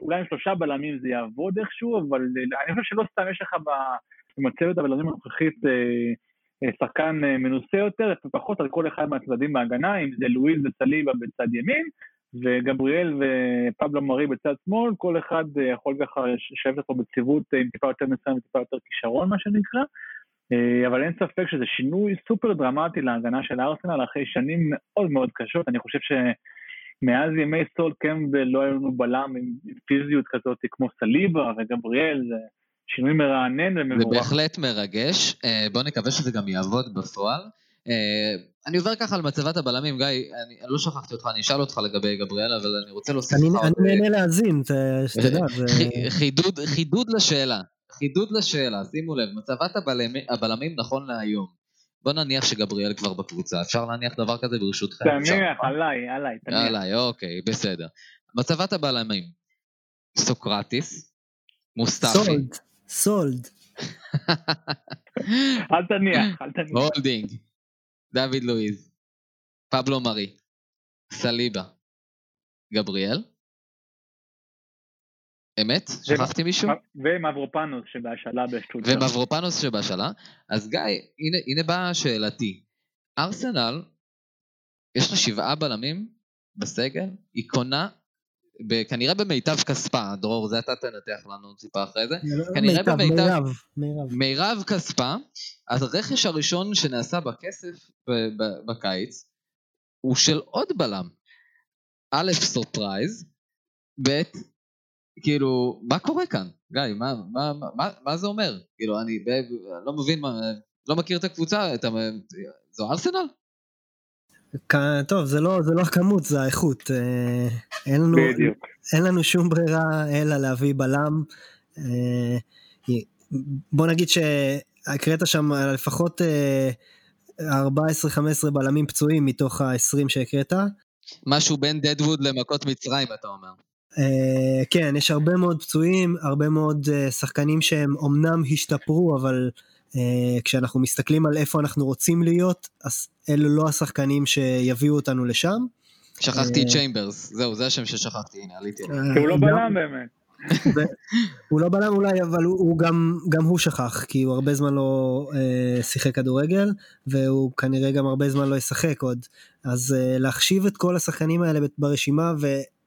C: אולי, עם שלושה בלמים זה יעבוד איכשהו, אבל אני חושב שלא סתם יש לך במצבת הבלמים הנוכחית אה, אה, שחקן אה, מנוסה יותר, פחות על כל אחד מהצדדים בהגנה, אם זה לואיז וסליבה בצד ימין, וגבריאל ופבלו מרי בצד שמאל, כל אחד יכול ככה לשבת אותו בציוות עם טיפה יותר ניסיון וטיפה יותר כישרון, מה שנקרא. אה, אבל אין ספק שזה שינוי סופר דרמטי להגנה של ארסנל אחרי שנים מאוד מאוד קשות. אני חושב שמאז ימי סול קמבל לא היה לנו בלם עם פיזיות כזאת כמו סליבה וגבריאל, זה שינוי מרענן ומבורך.
B: זה בהחלט מרגש, אה, בואו נקווה שזה גם יעבוד בפועל. אה, אני עובר ככה על מצבת הבלמים, גיא, אני לא שכחתי אותך, אני אשאל אותך לגבי גבריאל, אבל אני רוצה להוסיף
D: לך... אני נהנה להאזין, שתדע.
B: חידוד לשאלה, חידוד לשאלה, שימו לב, מצבת הבלמים, הבלמים נכון להיום. בוא נניח שגבריאל כבר בקבוצה, אפשר להניח דבר כזה ברשותכם?
C: תניח, עליי, עליי, תניח.
B: עליי, אוקיי, בסדר. מצבת הבלמים, סוקרטיס, מוסטפי.
D: sold, sold. [laughs]
C: אל תניח, אל תניח.
B: הולדינג, דוד לואיז, פבלו מרי, סליבה, גבריאל, אמת? שכחתי מישהו?
C: ומברופנוס שבהשאלה בשטוטגרד.
B: ומברופנוס שבהשאלה. אז גיא, הנה, הנה באה שאלתי. ארסנל, יש לה שבעה בלמים בסגל, היא קונה כנראה במיטב כספה, דרור, זה אתה תנתח לנו טיפה אחרי זה.
D: כנראה מיטב, במיטב... מירב,
B: מירב. מירב כספה, אז הרכש הראשון שנעשה בכסף בקיץ, הוא של עוד בלם. א', surprise, ב', כאילו, מה קורה כאן? גיא, מה, מה, מה, מה זה אומר? כאילו, אני ב, לא מבין, מה, לא מכיר את הקבוצה, את, זו ארסנל?
D: טוב, זה לא, זה לא הכמות, זה האיכות. אה, אין לנו, אין לנו שום ברירה אלא להביא בלם. אה, בוא נגיד שהקראת שם לפחות 14-15 אה, בלמים פצועים מתוך ה-20 שהקראת.
B: משהו בין דדווד למכות מצרים, אתה אומר.
D: Uh, כן, יש הרבה מאוד פצועים, הרבה מאוד uh, שחקנים שהם אמנם השתפרו, אבל uh, כשאנחנו מסתכלים על איפה אנחנו רוצים להיות, אז אלו לא השחקנים שיביאו אותנו לשם.
B: שכחתי את צ'יימברס, זהו, זה השם ששכחתי, הנה, עליתי
C: עליו. הוא לא בלם באמת.
D: הוא לא בלם אולי, אבל הוא, הוא גם, גם הוא שכח, כי הוא הרבה זמן לא אה, שיחק כדורגל, והוא כנראה גם הרבה זמן לא ישחק עוד. אז אה, להחשיב את כל השחקנים האלה ברשימה,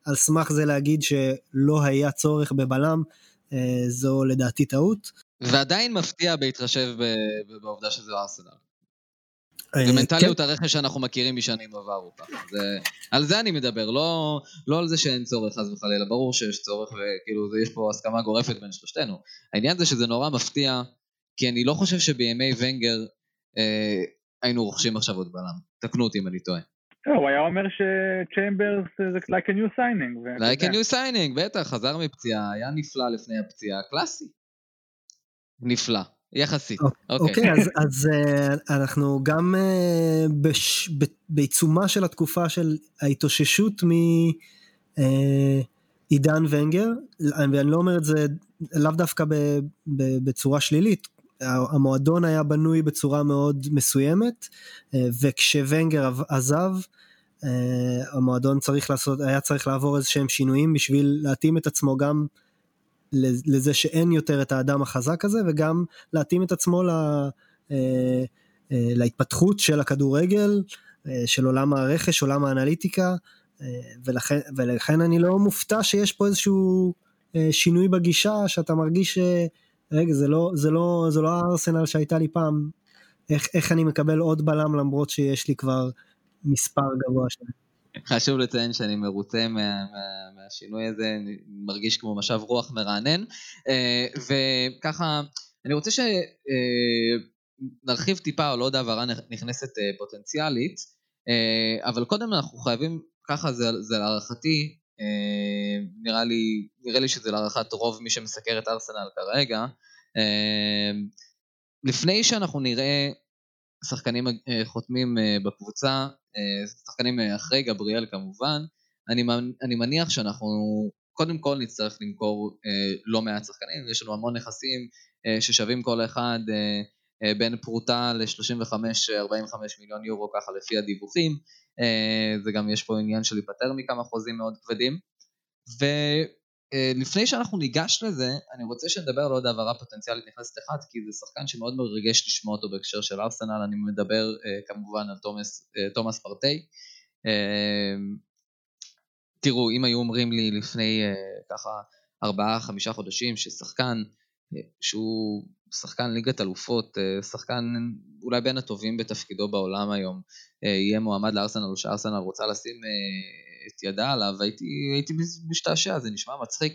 D: על סמך זה להגיד שלא היה צורך בבלם, אה, זו לדעתי טעות.
B: ועדיין מפתיע בהתחשב בעובדה שזה ארסנל. ומנטליות כן. הרכש שאנחנו מכירים משנים עברו ככה. על זה אני מדבר, לא, לא על זה שאין צורך חס וחלילה, ברור שיש צורך וכאילו יש פה הסכמה גורפת בין שלושתנו. העניין זה שזה נורא מפתיע, כי אני לא חושב שבימי ונגר אה, היינו רוכשים עכשיו עוד בלם. תקנו אותי אם אני טועה.
C: לא, הוא היה אומר שצ'יימברס זה like a new signing.
B: like a new signing, בטח, חזר מפציעה, היה נפלא לפני הפציעה, קלאסי. נפלא. יחסית.
D: אוקיי, אוקיי אז, אז אנחנו גם בש, בעיצומה של התקופה של ההתאוששות מעידן ונגר, ואני לא אומר את זה לאו דווקא בצורה שלילית, המועדון היה בנוי בצורה מאוד מסוימת, וכשוונגר עזב, המועדון צריך לעשות, היה צריך לעבור איזה שהם שינויים בשביל להתאים את עצמו גם לזה שאין יותר את האדם החזק הזה, וגם להתאים את עצמו לה, להתפתחות של הכדורגל, של עולם הרכש, עולם האנליטיקה, ולכן, ולכן אני לא מופתע שיש פה איזשהו שינוי בגישה, שאתה מרגיש רגע, זה לא, זה לא, זה לא הארסנל שהייתה לי פעם. איך, איך אני מקבל עוד בלם למרות שיש לי כבר מספר גבוה שלהם.
B: חשוב לציין שאני מרוצה מה, מה, מהשינוי הזה, אני מרגיש כמו משב רוח מרענן. אה, וככה, אני רוצה שנרחיב אה, טיפה על עוד העברה נכנסת אה, פוטנציאלית, אבל קודם אנחנו חייבים, ככה זה, זה להערכתי, נראה לי, נראה לי שזה להערכת רוב מי שמסקר את ארסנל כרגע. אה, לפני שאנחנו נראה שחקנים אה, חותמים בקבוצה, שחקנים אחרי גבריאל כמובן, אני, אני מניח שאנחנו קודם כל נצטרך למכור לא מעט שחקנים, יש לנו המון נכסים ששווים כל אחד בין פרוטה ל-35-45 מיליון יורו ככה לפי הדיווחים. זה גם יש פה עניין של להיפטר מכמה חוזים מאוד כבדים. ולפני שאנחנו ניגש לזה, אני רוצה שנדבר על עוד העברה פוטנציאלית נכנסת אחת, כי זה שחקן שמאוד מרגש לשמוע אותו בהקשר של ארסנל, אני מדבר כמובן על תומאס, תומאס פרטי. תראו, אם היו אומרים לי לפני ככה ארבעה, חמישה חודשים ששחקן שהוא שחקן ליגת אלופות, אה, שחקן אולי בין הטובים בתפקידו בעולם היום, אה, יהיה מועמד לארסנל או שארסנל רוצה לשים אה, את ידה עליו, הייתי, הייתי משתעשע, זה נשמע מצחיק,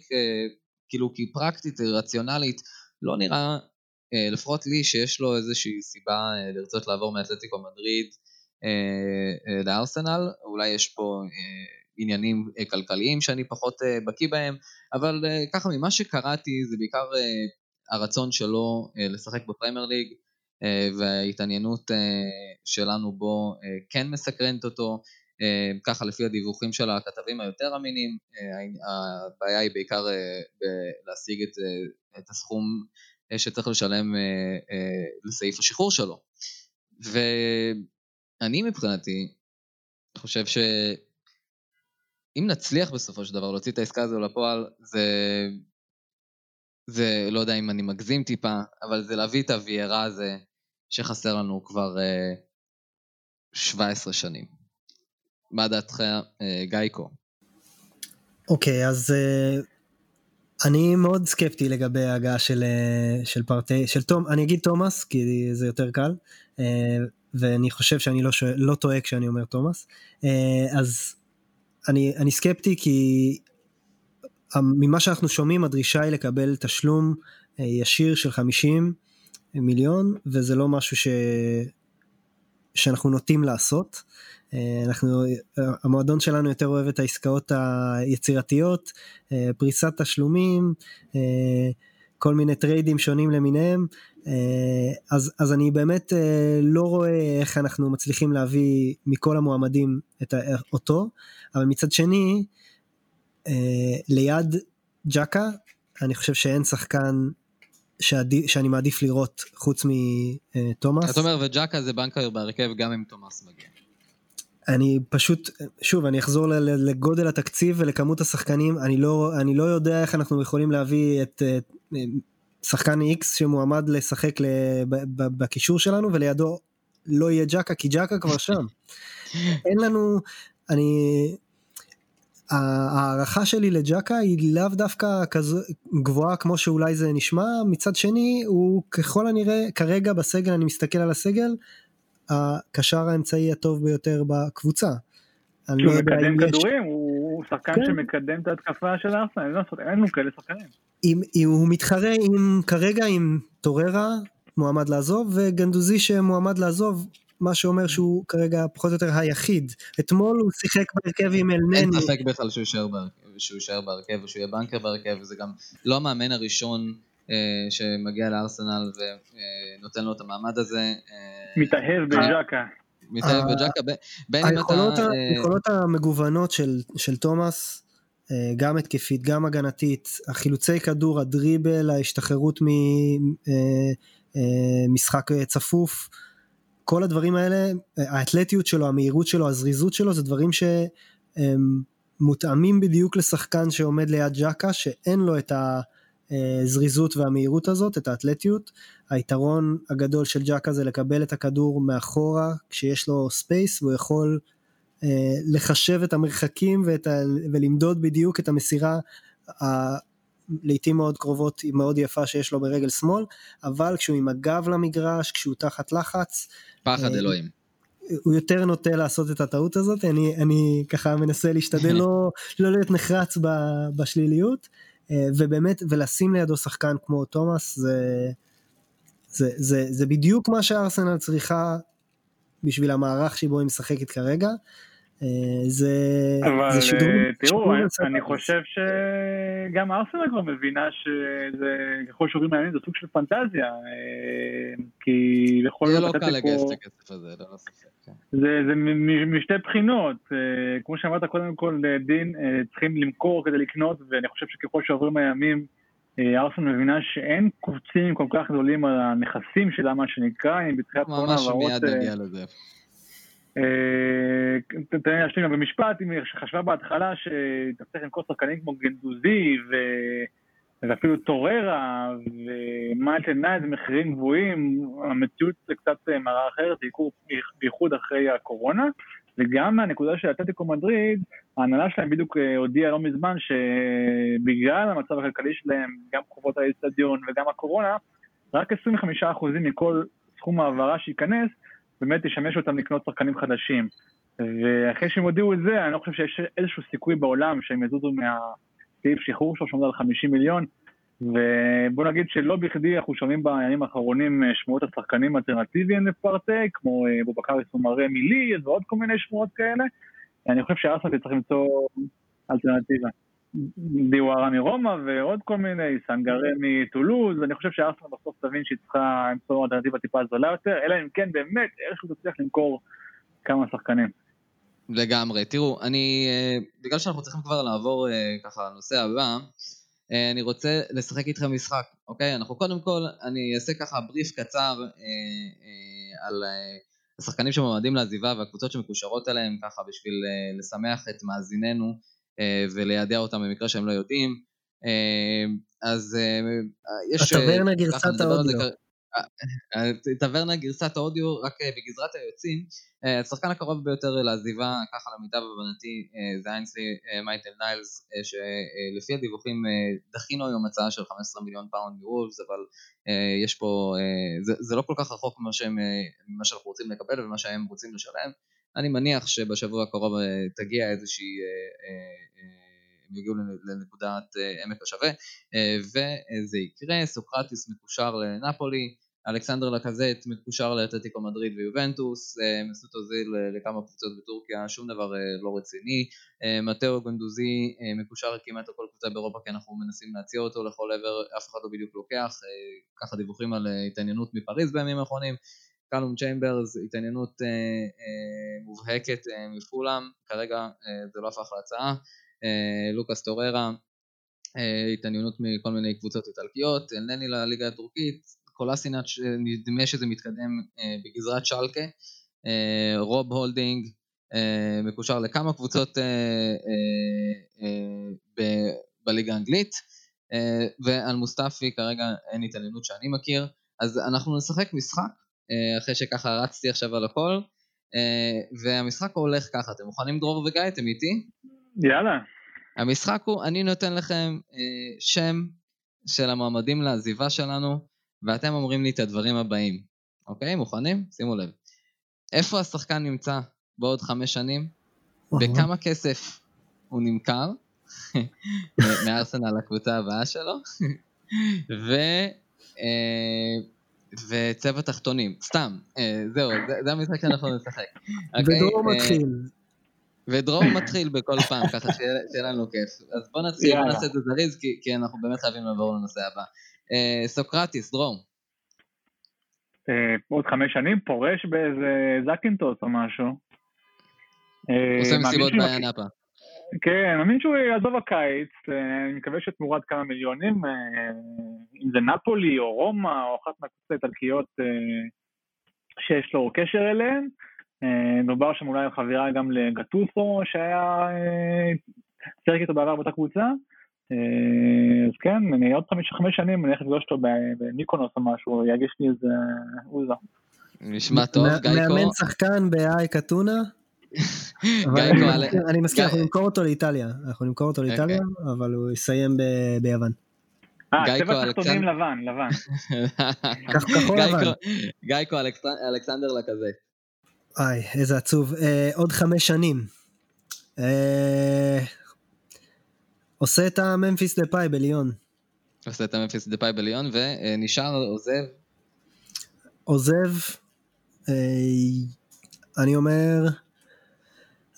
B: כאילו כי פרקטית, רציונלית, לא נראה, לפחות לי, שיש לו איזושהי סיבה לרצות לעבור מאתלטיקו מדריד לארסנל, אולי יש פה עניינים כלכליים שאני פחות בקיא בהם, אבל ככה ממה שקראתי זה בעיקר הרצון שלו אה, לשחק בפרמייר ליג אה, וההתעניינות אה, שלנו בו כן מסקרנת אותו, ככה לפי הדיווחים של הכתבים היותר אמינים, הבעיה היא בעיקר להשיג את, את הסכום שצריך לשלם לסעיף השחרור שלו. ואני מבחינתי חושב שאם נצליח בסופו של דבר להוציא את העסקה הזו לפועל, זה זה, לא יודע אם אני מגזים טיפה, אבל זה להביא את הוויירה הזה שחסר לנו כבר אה, 17 שנים. מה דעתך, uh, גייקו?
D: אוקיי, okay, אז uh, אני מאוד סקפטי לגבי ההגעה של, uh, של פרטי, של תום, אני אגיד תומאס, כי זה יותר קל, uh, ואני חושב שאני לא, שואל, לא טועה כשאני אומר תומאס, uh, אז אני, אני סקפטי כי ממה שאנחנו שומעים הדרישה היא לקבל תשלום אה, ישיר של 50 מיליון וזה לא משהו ש... שאנחנו נוטים לעשות. אה, אנחנו, המועדון שלנו יותר אוהב את העסקאות היצירתיות, אה, פריסת תשלומים, כל מיני טריידים שונים למיניהם, אז, אז אני באמת לא רואה איך אנחנו מצליחים להביא מכל המועמדים את אותו, אבל מצד שני, אה, ליד ג'קה, אני חושב שאין שחקן שעדי, שאני מעדיף לראות חוץ מתומאס.
B: אתה אומר וג'קה זה בנקר בהרכב גם אם תומאס מגיע.
D: אני פשוט, שוב, אני אחזור לגודל התקציב ולכמות השחקנים, אני לא, אני לא יודע איך אנחנו יכולים להביא את, את שחקן איקס שמועמד לשחק בקישור שלנו ולידו לא יהיה ג'קה כי ג'קה כבר שם. [laughs] אין לנו, אני, ההערכה שלי לג'קה היא לאו דווקא כזו גבוהה כמו שאולי זה נשמע, מצד שני הוא ככל הנראה כרגע בסגל, אני מסתכל על הסגל, הקשר האמצעי הטוב ביותר בקבוצה.
C: הוא לא מקדם כדורים, הוא שחקן כן. שמקדם את ההתקפה של ארסנל, אין לנו כאלה שחקנים.
D: אם, אם הוא מתחרה עם, כרגע עם טוררה, מועמד לעזוב, וגנדוזי שמועמד לעזוב, מה שאומר שהוא כרגע פחות או יותר היחיד. אתמול הוא שיחק בהרכב עם אלנני.
B: אין ספק בכלל שהוא יישאר בהרכב, שהוא יישאר בהרכב ושהוא יהיה בנקר בהרכב, וזה גם לא המאמן הראשון שמגיע לארסנל ונותן לו את המעמד הזה.
C: מתאהב בג'קה.
B: מתאהב בג'קה, בין אם
D: אתה... היכולות המגוונות של תומאס, גם התקפית, גם הגנתית, החילוצי כדור, הדריבל, ההשתחררות ממשחק צפוף, כל הדברים האלה, האתלטיות שלו, המהירות שלו, הזריזות שלו, זה דברים שמותאמים בדיוק לשחקן שעומד ליד ג'קה, שאין לו את הזריזות והמהירות הזאת, את האתלטיות. היתרון הגדול של ג'קה זה לקבל את הכדור מאחורה, כשיש לו space, והוא יכול אה, לחשב את המרחקים. ולמדוד בדיוק את המסירה לעיתים מאוד קרובות היא מאוד יפה שיש לו ברגל שמאל, אבל כשהוא עם הגב למגרש, כשהוא תחת לחץ,
B: פחד אה, אלוהים.
D: הוא יותר נוטה לעשות את הטעות הזאת, אני, אני ככה מנסה להשתדל לא, [laughs] לא להיות נחרץ בשליליות, אה, ובאמת, ולשים לידו שחקן כמו תומאס, זה, זה, זה, זה בדיוק מה שארסנל צריכה בשביל המערך שבו היא משחקת כרגע. אה, זה,
C: אבל זה שידור, אה, תראו, אני, אני חושב שגם ארסנל כבר מבינה שזה, ככל שעוברים הימים זה סוג של פנטזיה, אה, כי לכל
B: זאת... זה לא קל לגייס את הכסף הזה, לא ספק. כן.
C: זה, זה משתי בחינות, כמו שאמרת קודם כל, דין, צריכים למכור כדי לקנות, ואני חושב שככל שעוברים הימים, ארסנל מבינה שאין קופצים כל כך גדולים על הנכסים שלה, מה שנקרא, אם בתחילת
B: קורונה ממש מיד נגיע לזה.
C: אה, תן לי להשלים גם במשפט, היא חשבה בהתחלה שתצטרך למכור שחקנים כמו גנדוזי ואפילו טוררה ומיילטן נייד במחירים גבוהים, המציאות זה קצת אה, מראה אחרת, בייחוד אחרי הקורונה. וגם מהנקודה של אתלטיקו מדריד, ההנהלה שלהם בדיוק אה, הודיעה לא מזמן שבגלל המצב הכלכלי שלהם, גם חובות האצטדיון וגם הקורונה, רק 25% מכל סכום העברה שייכנס באמת ישמש אותם לקנות שחקנים חדשים. ואחרי שהם הודיעו את זה, אני לא חושב שיש איזשהו סיכוי בעולם שהם יזוזו מהסעיף שחרור שלו שעומד על 50 מיליון. ובוא נגיד שלא בכדי אנחנו שומעים בימים האחרונים אה, שמועות השחקנים אלטרנטיביים לפרטי, כמו אה, בובקרי סומרי מילי ועוד כל מיני שמועות כאלה. אני חושב שארסנל צריך למצוא אלטרנטיבה. דיווארה מרומא ועוד כל מיני, סנגרה מטולוז, אני חושב שארסנל בסוף תבין שהיא צריכה למצוא אלטרנטיבה טיפה זולה יותר, אלא אם כן באמת איכשהו תצליח למכור כמה שחקנים.
B: לגמרי. תראו, אני, אה, בגלל שאנחנו צריכים כבר לעבור אה, ככה לנושא הבא, אה, אני רוצה לשחק איתכם משחק, אוקיי? אנחנו קודם כל, אני אעשה ככה בריף קצר על השחקנים שמועמדים לעזיבה והקבוצות שמקושרות אליהם, ככה בשביל לשמח את מאזיננו. אה, וליידע אותם במקרה שהם לא יודעים. אה, אז אה, יש...
D: הטברנה גרסת האודיו.
B: טברנה גרסת האודיו, רק בגזרת היוצאים. השחקן הקרוב ביותר לעזיבה, ככה למיטב הבנתי, זה איינסלי מייטלנד ניילס, שלפי הדיווחים דחינו היום הצעה של 15 מיליון פאונד מוולפס, אבל יש פה, זה, זה לא כל כך רחוק ממה, שהם, ממה שאנחנו רוצים לקבל ומה שהם רוצים לשלם. אני מניח שבשבוע הקרוב תגיע איזושהי הם יגיעו לנקודת אה, עמק השווה, אה, וזה יקרה, סוקרטיס מקושר לנפולי, אלכסנדר לקזט מקושר לאתלטיקו מדריד ויובנטוס, אה, מסות אוזיל לכמה קבוצות בטורקיה, שום דבר לא רציני, מתאו גונדוזי מקושר כמעט לכל קבוצה באירופה כי אנחנו מנסים להציע אותו לכל עבר, אף אחד לא בדיוק לוקח, ככה דיווחים על התעניינות מפריז בימים האחרונים, קלום צ'יימברס, התעניינות מובהקת מפולאם, כרגע זה לא הפך להצעה, אה, לוקאס טוררה, אה, התעניינות מכל מיני קבוצות איטלקיות, אלנני לליגה הטורקית, קולסינאץ' נדמה שזה מתקדם אה, בגזרת שלקה, רוב הולדינג מקושר לכמה קבוצות בליגה האנגלית, ועל מוסטפי כרגע אין התעניינות שאני מכיר, אז אנחנו נשחק משחק, אחרי שככה רצתי עכשיו על הכל, והמשחק הולך ככה, אתם מוכנים דרור וגיא, אתם איתי?
C: יאללה.
B: המשחק הוא, אני נותן לכם אה, שם של המועמדים לעזיבה שלנו, ואתם אומרים לי את הדברים הבאים. אוקיי? מוכנים? שימו לב. איפה השחקן נמצא בעוד חמש שנים? בכמה כסף הוא נמכר? [laughs] מארסנל לקבוצה הבאה שלו? [laughs] ו... אה, וצבע תחתונים, סתם, אה, זהו, זה, זה המשחק שאנחנו נשחק.
D: ודרור [laughs] אוקיי? מתחיל.
B: ודרום מתחיל בכל פעם, ככה שיהיה לנו כיף. אז בוא נתחיל, בוא נעשה את זה זריז, כי, כי אנחנו באמת חייבים לעבור לנושא הבא. סוקרטיס, דרום.
C: עוד חמש שנים פורש באיזה זקינטוס או משהו.
B: עושה מסיבות באנאפה.
C: כן, אני מאמין שהוא יעזוב הקיץ, אני מקווה שתמורת כמה מיליונים, אם זה נפולי או רומא או אחת מהקבוצות האיטלקיות שיש לו קשר אליהן. דובר שם אולי על חבירה גם לגטוסו שהיה, שיחק איתו בעבר באותה קבוצה. אז כן, אני עוד חמש, חמש שנים אני הולך לפגוש אותו במיקונוס או משהו, יגיש לי איזה עוזה.
B: נשמע טוב, גייקו.
D: מאמן שחקן באייק אתונה? אני מסכים, אנחנו נמכור אותו לאיטליה, אנחנו נמכור אותו לאיטליה, אבל הוא יסיים ביוון.
C: אה, צבע תחתונים לבן, לבן. [laughs]
D: כחול לבן.
B: גייקו אלכסנדר לכזה.
D: איי, איזה עצוב. עוד חמש שנים. עושה את הממפיס דפאי בליון.
B: עושה את הממפיס דפאי בליון, ונשאר, עוזב.
D: עוזב, אני אומר,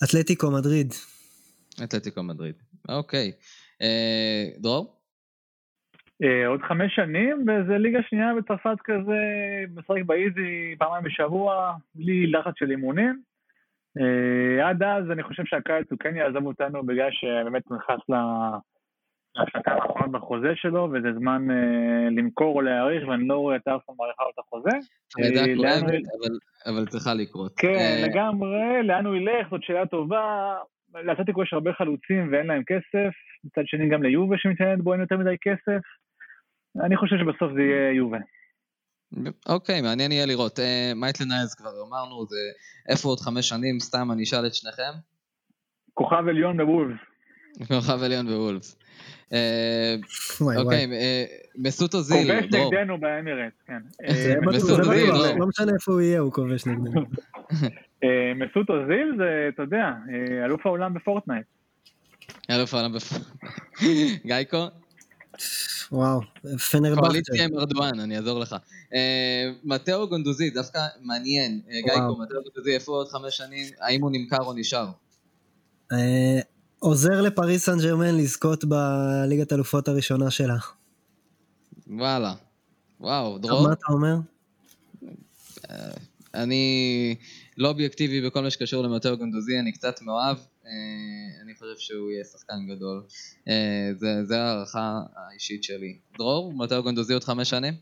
D: אתלטיקו מדריד.
B: אתלטיקו מדריד, אוקיי. דרור?
C: עוד חמש שנים, באיזה ליגה שנייה בצרפת כזה, משחק באיזי פעמיים בשבוע, בלי לחץ של אימונים. עד אז אני חושב שהקיץ הוא כן יעזוב אותנו בגלל שבאמת נכנס להפסקה האחרונות בחוזה שלו, וזה זמן למכור או להעריך, ואני לא רואה את ארסון מעריכה את החוזה.
B: כואבת, אבל צריכה לקרות.
C: כן, לגמרי, לאן הוא ילך, זאת שאלה טובה. לאתלטיקו יש הרבה חלוצים ואין להם כסף, מצד שני גם ליובה שמתעניינת בו אין יותר מדי כסף. אני חושב שבסוף זה יהיה יובה.
B: אוקיי, מעניין יהיה לראות. מייטלן איילס כבר אמרנו, זה איפה עוד חמש שנים, סתם אני אשאל את שניכם.
C: כוכב עליון בוולפס.
B: כוכב עליון בוולפס. אוקיי, מסות אוזיל.
C: כובש נגדנו באמירט, כן.
B: מסות אוזיל.
D: לא משנה איפה הוא יהיה, הוא כובש נגדנו. [laughs]
C: מסות אוזיל זה, אתה יודע, אלוף העולם בפורטנייט.
B: אלוף העולם בפורטנייט. [laughs] גייקו?
D: וואו, פנרבכטה.
B: קואליציה עם ארדואן, אני אעזור לך. מתאו גונדוזי, דווקא מעניין. גייקו, מתאו גונדוזי, איפה עוד חמש שנים? האם הוא נמכר או נשאר?
D: עוזר לפריס סן ג'רמן לזכות בליגת אלופות הראשונה שלה.
B: וואלה. וואו, דרור?
D: מה אתה אומר?
B: אני לא אובייקטיבי בכל מה שקשור למטאו גונדוזי, אני קצת מאוהב. אני חושב שהוא יהיה שחקן גדול. זה הערכה האישית שלי. דרור, מטאו גונדוזי עוד חמש שנים?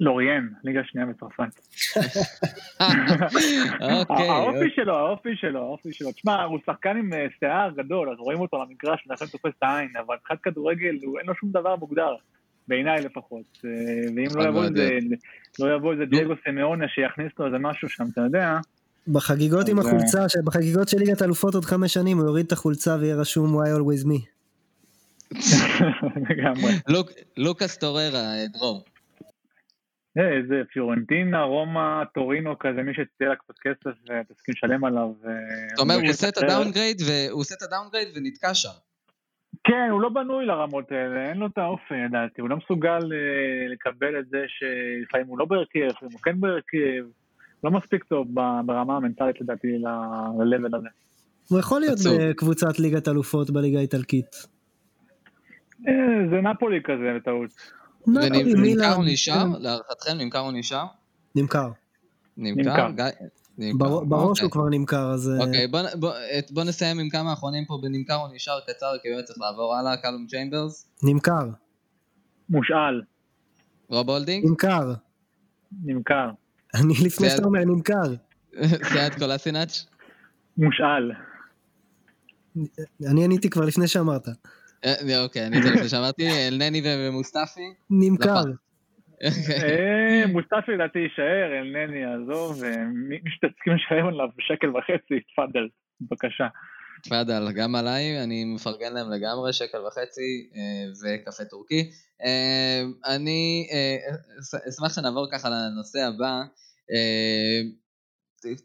C: לוריאן, ליגה שנייה בצרפת.
B: אוקיי.
C: האופי שלו, האופי שלו, האופי שלו. תשמע, הוא שחקן עם שיער גדול, אז רואים אותו על המגרש, ולכן תופס את העין, אבל מבחינת כדורגל, אין לו שום דבר מוגדר. בעיניי לפחות. ואם לא יבוא איזה, לא יבוא איזה דייגו סימאונה שיכניס לו איזה משהו שם, אתה יודע.
D: בחגיגות עם החולצה, בחגיגות של ליגת אלופות עוד חמש שנים, הוא יוריד את החולצה ויהיה רשום why always me. [laughs]
B: לוקאס טוררה, דרור.
C: איזה פיורנטינה, רומא, טורינו כזה, מי שתהיה לה קצת כסף ותסכים לשלם עליו.
B: אתה אומר, הוא עושה את הדאונגרייד והוא עושה את ה downgrade ונתקע שם.
C: כן, הוא לא בנוי לרמות האלה, אין לו את האופי, לדעתי, הוא לא מסוגל לקבל את זה שלפעמים הוא לא בהרכב, לפעמים הוא כן בהרכב, לא מספיק טוב ברמה המנטלית לדעתי ל-level הזה.
D: הוא יכול להיות בקבוצת ליגת אלופות בליגה האיטלקית.
C: זה נפולי כזה, בטעות.
B: ונמכר או נשאר? להערכתכם, נמכר או נשאר?
D: נמכר.
B: נמכר?
D: בראש הוא כבר נמכר, אז...
B: אוקיי, בוא נסיים עם כמה אחרונים פה בנמכר או נשאר קצר, כי באמת צריך לעבור הלאה, קלום צ'יימברס.
D: נמכר.
C: מושאל.
B: רוב הולדינג?
D: נמכר.
C: נמכר.
D: אני לפני שאתה אומר נמכר. [laughs]
B: סעד קולסינאץ'?
C: מושאל.
D: אני עניתי כבר לפני שאמרת.
B: אוקיי, אני זה לפני שאמרתי, אלנני ומוסטפי?
D: נמכר.
C: מוסטפי לדעתי יישאר, אלנני יעזוב, ומי שתסכים לשלם עליו שקל וחצי, תפאדל, בבקשה.
B: תפאדל, גם עליי, אני מפרגן להם לגמרי, שקל וחצי וקפה טורקי. אני אשמח שנעבור ככה לנושא הבא.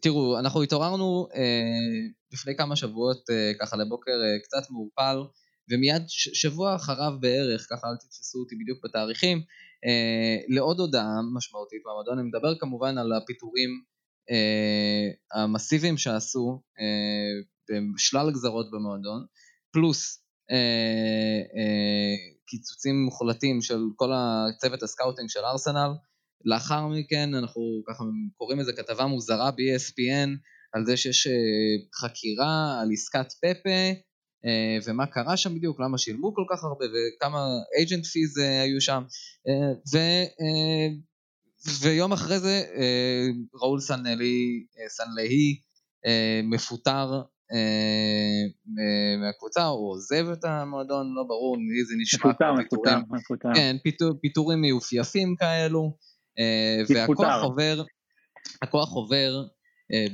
B: תראו, אנחנו התעוררנו לפני כמה שבועות ככה לבוקר קצת מעורפל, ומיד שבוע אחריו בערך, ככה אל תתפסו אותי בדיוק בתאריכים, לעוד הודעה משמעותית במועדון, אני מדבר כמובן על הפיטורים המסיביים שעשו בשלל גזרות במועדון, פלוס קיצוצים מוחלטים של כל הצוות ה scouting של ארסנל. לאחר מכן אנחנו ככה קוראים איזה כתבה מוזרה ב-ESPN על זה שיש חקירה על עסקת פפה ומה קרה שם בדיוק, למה שילמו כל כך הרבה וכמה agent fees היו שם ו, ויום אחרי זה ראול סנלי, סנלהי מפוטר מהקבוצה, הוא עוזב את המועדון, לא ברור, לי זה נשמע
C: כמו פיטורים, מפוטר.
B: כן, פיטור, פיטורים מיופייפים כאלו, והכוח עובר, הכוח עובר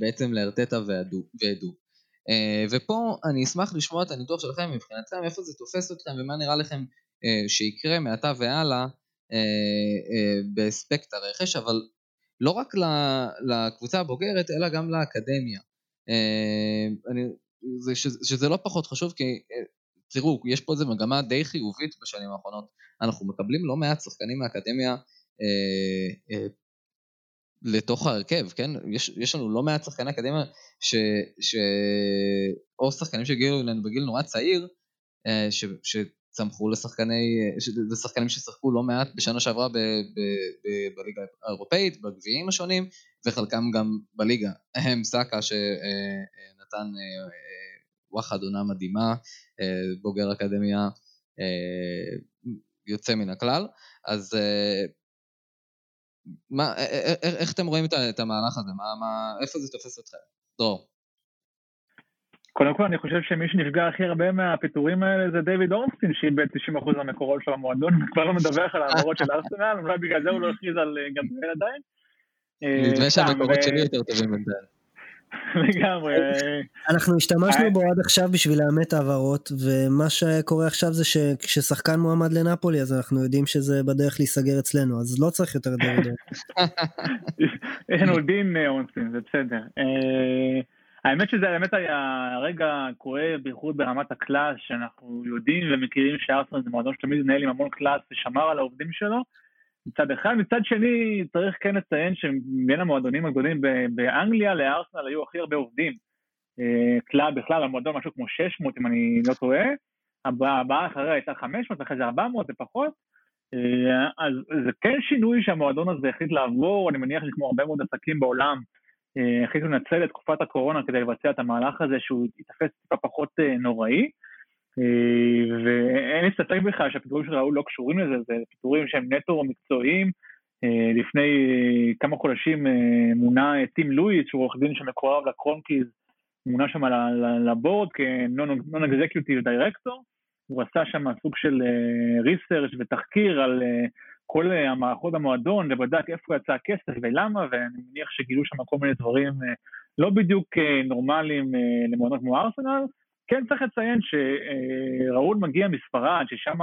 B: בעצם לארטטה ועדו. ופה אני אשמח לשמוע את הניתוח שלכם מבחינתכם, איפה זה תופס אתכם ומה נראה לכם שיקרה מעתה והלאה באספקט הרכש, אבל לא רק לקבוצה הבוגרת, אלא גם לאקדמיה. אני, זה, שזה, שזה לא פחות חשוב, כי תראו, יש פה איזו מגמה די חיובית בשנים האחרונות. אנחנו מקבלים לא מעט שחקנים מהאקדמיה אה, אה, לתוך ההרכב, כן? יש, יש לנו לא מעט שחקני אקדמיה, ש, ש, או שחקנים שהגיעו אלינו בגיל נורא צעיר, אה, ש, שצמחו לשחקני, לשחקנים ששיחקו לא מעט בשנה שעברה ב, ב, ב, בליגה האירופאית, בגביעים השונים, וחלקם גם בליגה. הם סאקה שנתן וואחד עונה מדהימה, בוגר אקדמיה יוצא מן הכלל, אז מה, איך אתם רואים את המהלך הזה? מה, מה, איפה זה תופס אתכם? דרור.
C: קודם כל אני חושב שמי שנפגע הכי הרבה מהפיטורים האלה זה דיוויד אורנסטין שאיבד 90% מהמקורות של המועדון [laughs] וכבר לא מדווח על העברות של ארסנל, אולי בגלל זה הוא לא הכריז על גבריאל עדיין.
B: נדמה שהמקורות שלי יותר טובים בינתיים.
C: לגמרי.
D: אנחנו השתמשנו בו עד עכשיו בשביל לאמת העברות, ומה שקורה עכשיו זה שכששחקן מועמד לנפולי, אז אנחנו יודעים שזה בדרך להיסגר אצלנו, אז לא צריך יותר דוידור.
C: יש לנו דין אונסטין, זה בסדר. האמת שזה באמת היה רגע כואב, בייחוד ברמת הקלאס, שאנחנו יודעים ומכירים שארסנל זה מועדון שתמיד מנהל עם המון קלאס ושמר על העובדים שלו. מצד אחד, מצד שני צריך כן לציין שבין המועדונים הגדולים באנגליה לארסנל היו הכי הרבה עובדים. כלל בכלל המועדון משהו כמו 600 אם אני לא טועה, הבאה אחריה הייתה 500 אחרי זה 400 זה פחות, אז זה כן שינוי שהמועדון הזה החליט לעבור, אני מניח שכמו הרבה מאוד עסקים בעולם, החליטו לנצל את תקופת הקורונה כדי לבצע את המהלך הזה שהוא ייתפס טיפה פחות נוראי. ואין לי ספק בכלל שהפיטורים של ראול לא קשורים לזה, זה פיטורים שהם נטו מקצועיים. לפני כמה חודשים מונה טים לואיס, שהוא עורך דין שמקורב לקרונקיז, מונה שם לבורד כ-non executive director, הוא עשה שם סוג של ריסרצ' ותחקיר על כל המערכות במועדון, ובדק איפה יצא הכסף ולמה, ואני מניח שגילו שם כל מיני דברים לא בדיוק נורמליים למועדון כמו ארסנל. כן צריך לציין שראול מגיע מספרד, ששם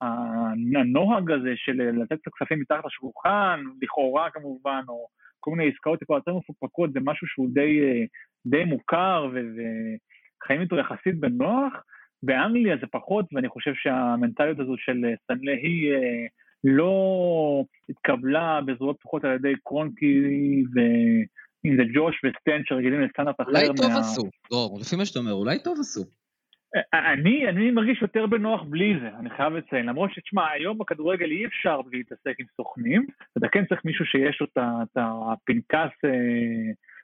C: הנוהג הזה של לתת את הכספים מתחת לשולחן, לכאורה כמובן, או כל מיני עסקאות טיפה יותר מפוקפקות, זה משהו שהוא די, די מוכר וחיים איתו יחסית בנוח. באנגליה זה פחות, ואני חושב שהמנטליות הזו של סנלה היא לא התקבלה בזרועות פתוחות על ידי קרונקי ו... אם זה ג'וש וסטן שרגילים לסטנדרט אחר.
B: אולי טוב עשו, דרור, לפי מה שאתה אומר, אולי טוב עשו.
C: אני, אני מרגיש יותר בנוח בלי זה, אני חייב לציין, למרות שתשמע, היום בכדורגל אי אפשר בלי להתעסק עם סוכנים, אתה כן צריך מישהו שיש לו את הפנקס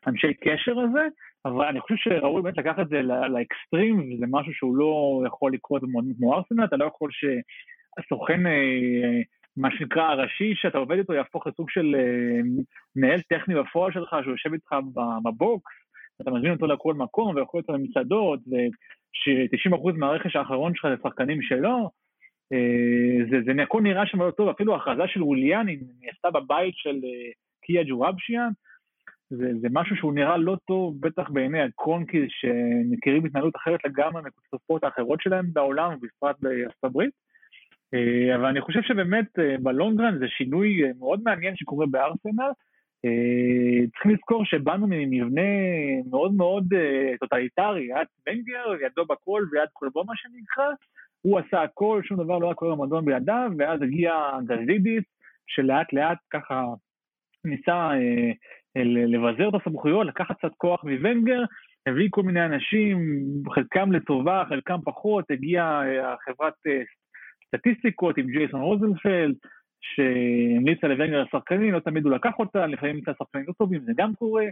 C: אנשי קשר הזה, אבל אני חושב שראוי באמת לקחת את זה לאקסטרים, וזה משהו שהוא לא יכול לקרות כמו ארסנל, אתה לא יכול שהסוכן מה שנקרא הראשי שאתה עובד איתו יהפוך לסוג של מנהל טכני בפועל שלך, שהוא יושב איתך בבוקס, אתה מזמין אותו לכל מקום ויכול להיות למסעדות, וש-90% מהרכש האחרון שלך זה שחקנים שלו, זה, זה הכל נראה שם לא טוב, אפילו ההכרזה של ווליאני נעשתה בבית של קיה ג'וואבשיאן, זה, זה משהו שהוא נראה לא טוב, בטח בעיני הקרונקיז שמכירים התנהלות אחרת לגמרי מקבוצות האחרות שלהם בעולם, ובפרט בארצות הברית. אבל אני חושב שבאמת בלונג רן זה שינוי מאוד מעניין שקורה בארסנל. צריכים לזכור שבאנו ממבנה מאוד מאוד טוטליטרי, ונגר, ידו בכל ויד כלבו מה שנקרא, הוא עשה הכל, שום דבר לא היה קורה במועדון בלעדיו, ואז הגיע גזידיס, שלאט לאט ככה ניסה לבזר את הסמכויות, לקחת קצת כוח מוונגר, הביא כל מיני אנשים, חלקם לטובה, חלקם פחות, הגיעה חברת סטטיסטיקות עם ג'ייסון רוזנפלד, שהמליצה לוונגר לשחקנים, לא תמיד הוא לקח אותה, לפעמים נמצא שחקנים לא טובים, זה גם קורה.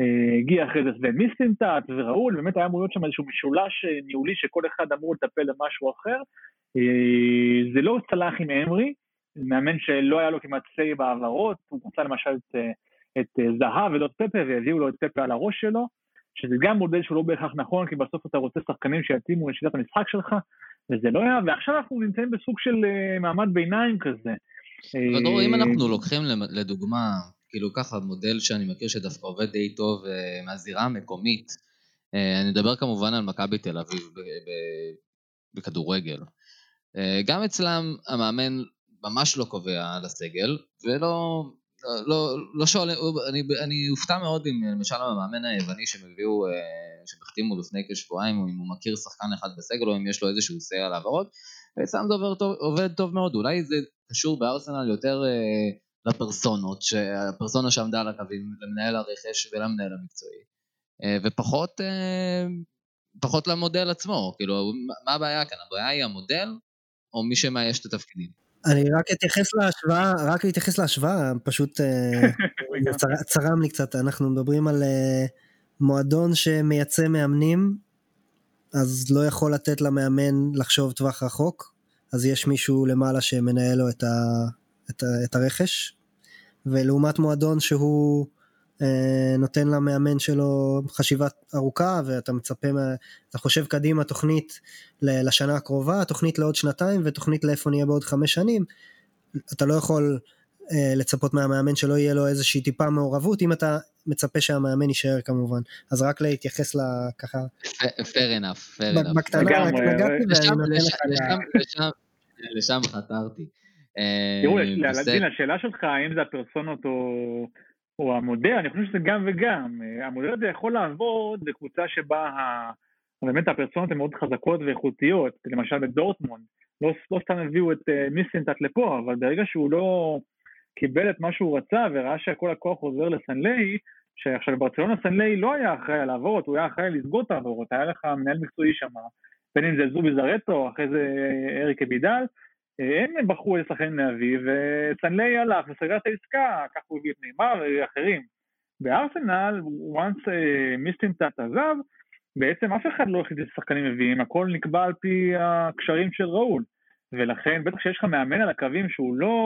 C: אה, הגיע אחרי זה סבן מיסטינטאט וראול, באמת היה אמור להיות שם איזשהו משולש אה, ניהולי שכל אחד אמור לטפל במשהו אחר. אה, זה לא צלח עם אמרי, מאמן שלא היה לו כמעט סיי בהעברות, הוא רצה למשל את, את זהב ולא את פפה והביאו לו את פפה על הראש שלו, שזה גם מודל שהוא לא בהכרח נכון, כי בסוף אתה רוצה שחקנים שיתאימו לשיטת המשחק שלך, וזה לא היה, ועכשיו אנחנו נמצאים בסוג של מעמד ביניים כזה.
B: אבל אם אנחנו לוקחים לדוגמה כאילו ככה מודל שאני מכיר שדווקא עובד די טוב אה, מהזירה המקומית. אה, אני מדבר כמובן על מכבי תל אביב בכדורגל. אה, גם אצלם המאמן ממש לא קובע על הסגל, ולא לא, לא שואל, אני, אני אופתע מאוד אם למשל המאמן היווני שהם הביאו, שהם החתימו לפני כשבועיים, אם הוא מכיר שחקן אחד בסגל או אם יש לו איזשהו סיי על העברות, ואצלם זה עובד טוב, עובד טוב מאוד, אולי זה קשור בארסנל יותר לפרסונות, שהפרסונה שעמדה על הקווים, למנהל הרכש ולמנהל המקצועי, אה, ופחות אה, פחות למודל עצמו, כאילו, מה הבעיה כאן? הבעיה היא המודל, או מי שמאייש את התפקידים?
D: אני רק אתייחס להשוואה, רק להתייחס להשוואה, פשוט אה, [laughs] צר, צרם לי קצת, אנחנו מדברים על מועדון שמייצא מאמנים, אז לא יכול לתת למאמן לחשוב טווח רחוק, אז יש מישהו למעלה שמנהל לו את, ה, את, את הרכש, ולעומת מועדון שהוא אה, נותן למאמן שלו חשיבה ארוכה ואתה מצפה, אתה חושב קדימה תוכנית לשנה הקרובה, תוכנית לעוד שנתיים ותוכנית לאיפה נהיה בעוד חמש שנים, אתה לא יכול אה, לצפות מהמאמן שלא יהיה לו איזושהי טיפה מעורבות אם אתה מצפה שהמאמן יישאר כמובן. אז רק להתייחס לככה
B: fair enough, fair enough.
D: בקטנה רק נגעתי ואני נותן
B: לך לשם חתרתי.
C: אה, תראו, השאלה שלך האם זה הפרסונות או, או המודל, אני חושב שזה גם וגם. אה, המודל הזה יכול לעבוד בקבוצה שבה. באמת הפרסונות הן מאוד חזקות ואיכותיות, למשל בדורטמונד, לא, לא סתם הביאו את uh, מיסטינטט לפה, אבל ברגע שהוא לא קיבל את מה שהוא רצה וראה שכל הכוח עוזר לסנליי, שעכשיו ברצלונה סנליי לא היה אחראי על העברות, הוא היה אחראי לסגור את העברות, היה לך מנהל מקצועי שם, בין אם זה זובי זרטו, אחרי זה אריק אבידל, הם בחרו שחקן להביא, וסנליי הלך וסגר את העסקה, כך הוא הביא את נאמר ואחרים. בארסנל, once אה, מיסטינטאט עזב, בעצם אף אחד לא החליט איזה שחקנים מביאים, הכל נקבע על פי הקשרים של ראול. ולכן, בטח שיש לך מאמן על הקווים שהוא לא...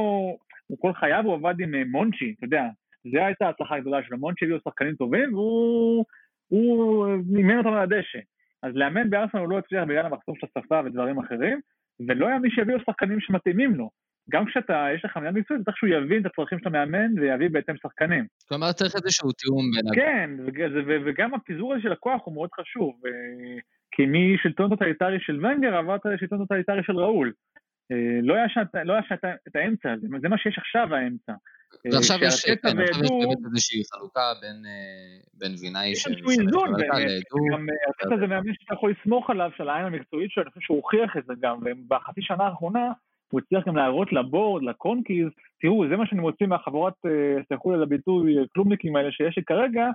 C: הוא כל חייו הוא עבד עם אה, מונצ'י, אתה יודע, זו הייתה ההצלחה הגדולה שלו, מונצ'י הביאו שחקנים טובים והוא... הוא אימן אותם על הדשא. אז לאמן בארסנל הוא לא הצליח בגלל המחסום של השפה ודברים אחרים, ולא היה מי שיביא לו שחקנים שמתאימים לו. גם כשאתה, יש לך מנהל מקצועי, צריך שהוא יבין את הצרכים של המאמן ויביא בהתאם שחקנים.
B: כלומר צריך איזשהו תיאום בין...
C: כן, וגם הפיזור הזה של הכוח הוא מאוד חשוב. אה, כי משלטון טוטליטרי של ונגר עברת לשלטון טוטליטרי של ראול. אה, לא היה שם לא את האמצע, זה מה שיש עכשיו האמצע.
B: ועכשיו אה, יש באמת איזושהי חלוקה בין וינאי
C: של... יש איזון, גם ארטטה זה מאמין שאתה יכול לסמוך עליו, של העין המקצועית שלו, אני חושב שהוא הוכיח את זה גם, ובחצי שנה האחרונה הוא הצליח גם להראות לבורד, לקונקיז, תראו, זה מה שאני מוציא מהחבורת, סלחו לי על הביטוי, כלומניקים האלה שיש לי כרגע,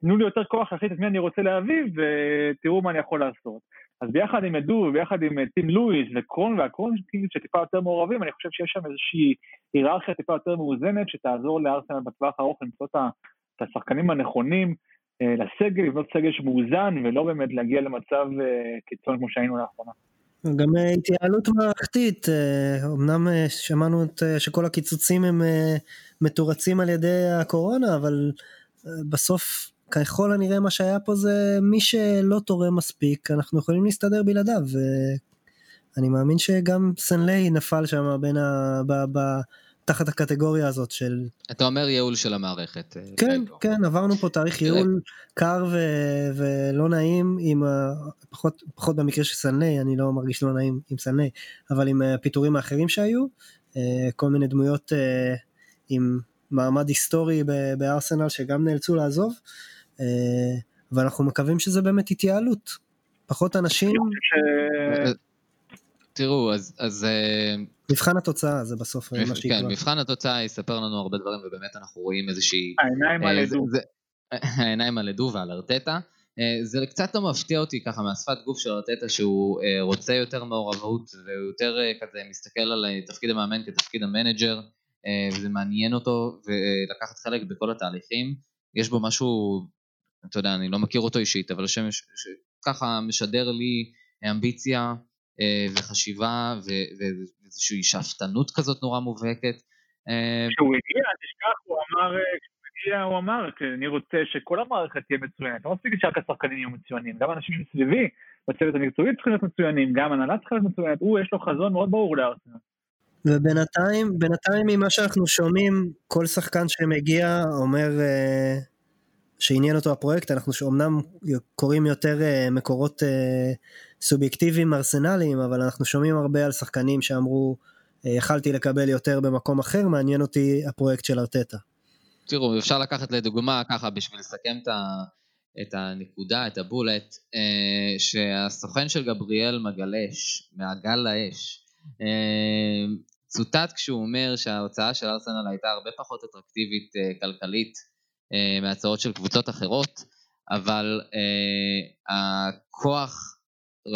C: תנו לי יותר כוח להחליט את מי אני רוצה להביא, ותראו מה אני יכול לעשות. אז ביחד עם אדו וביחד עם טים לואיס וקרון והקרון שטיפה יותר מעורבים, אני חושב שיש שם איזושהי היררכיה טיפה יותר מאוזנת, שתעזור לארסנל בטווח הארוך למצוא את השחקנים הנכונים אה, לסגל, לבנות סגל שמאוזן, ולא באמת להגיע למצב אה, קיצון כמו שהיינו לאחרונה.
D: גם אה, התייעלות מערכתית, אמנם שמענו שכל הקיצוצים הם מתורצים על ידי הקורונה, אבל בסוף ככל הנראה מה שהיה פה זה מי שלא תורם מספיק, אנחנו יכולים להסתדר בלעדיו, ואני מאמין שגם סנליי נפל שם בין ה... ב... ב... תחת הקטגוריה הזאת של...
B: אתה אומר ייעול של המערכת.
D: אה, כן, כן, עברנו פה תאריך ייעול קר ו... ולא נעים עם ה... פחות, פחות במקרה של סנליי, אני לא מרגיש לא נעים עם סנליי, אבל עם הפיטורים האחרים שהיו, אה, כל מיני דמויות אה, עם מעמד היסטורי בארסנל שגם נאלצו לעזוב. אה, ואנחנו מקווים שזה באמת התייעלות. פחות אנשים...
B: תראו, אז... אז אה,
D: מבחן התוצאה זה בסוף.
B: מה שיקרה. כן, מבחן התוצאה יספר לנו הרבה דברים, ובאמת אנחנו רואים איזושהי...
C: העיניים על עדו.
B: העיניים על עדו ועל ארטטה. זה קצת לא מפתיע אותי ככה מהשפת גוף של ארטטה שהוא רוצה יותר מעורבות והוא יותר כזה מסתכל על תפקיד המאמן כתפקיד המנג'ר וזה מעניין אותו ולקחת חלק בכל התהליכים. יש בו משהו, אתה יודע, אני לא מכיר אותו אישית, אבל השם ככה משדר לי אמביציה וחשיבה ואיזושהי שאפתנות כזאת נורא מובהקת.
C: כשהוא הגיע, תשכח, הוא אמר, הגיע, הוא אמר, אני רוצה שכל המערכת תהיה מצוינת, לא מספיק שרק השחקנים יהיו מצוינים, גם אנשים מסביבי בצוות המקצועי צריכים להיות מצוינים, גם הנהלה צריכה להיות מצוינת, הוא יש לו חזון מאוד ברור לארסנל.
D: ובינתיים, בינתיים ממה שאנחנו שומעים, כל שחקן שמגיע אומר שעניין אותו הפרויקט, אנחנו אומנם קוראים יותר uh, מקורות uh, סובייקטיביים ארסנליים, אבל אנחנו שומעים הרבה על שחקנים שאמרו, יכלתי לקבל יותר במקום אחר, מעניין אותי הפרויקט של ארטטה.
B: תראו, אפשר לקחת לדוגמה ככה בשביל לסכם את, ה, את הנקודה, את הבולט, אה, שהסוכן של גבריאל מגלש, מעגל לאש, אה, צוטט כשהוא אומר שההוצאה של ארסנל הייתה הרבה פחות אטרקטיבית אה, כלכלית אה, מהצעות של קבוצות אחרות, אבל אה, הכוח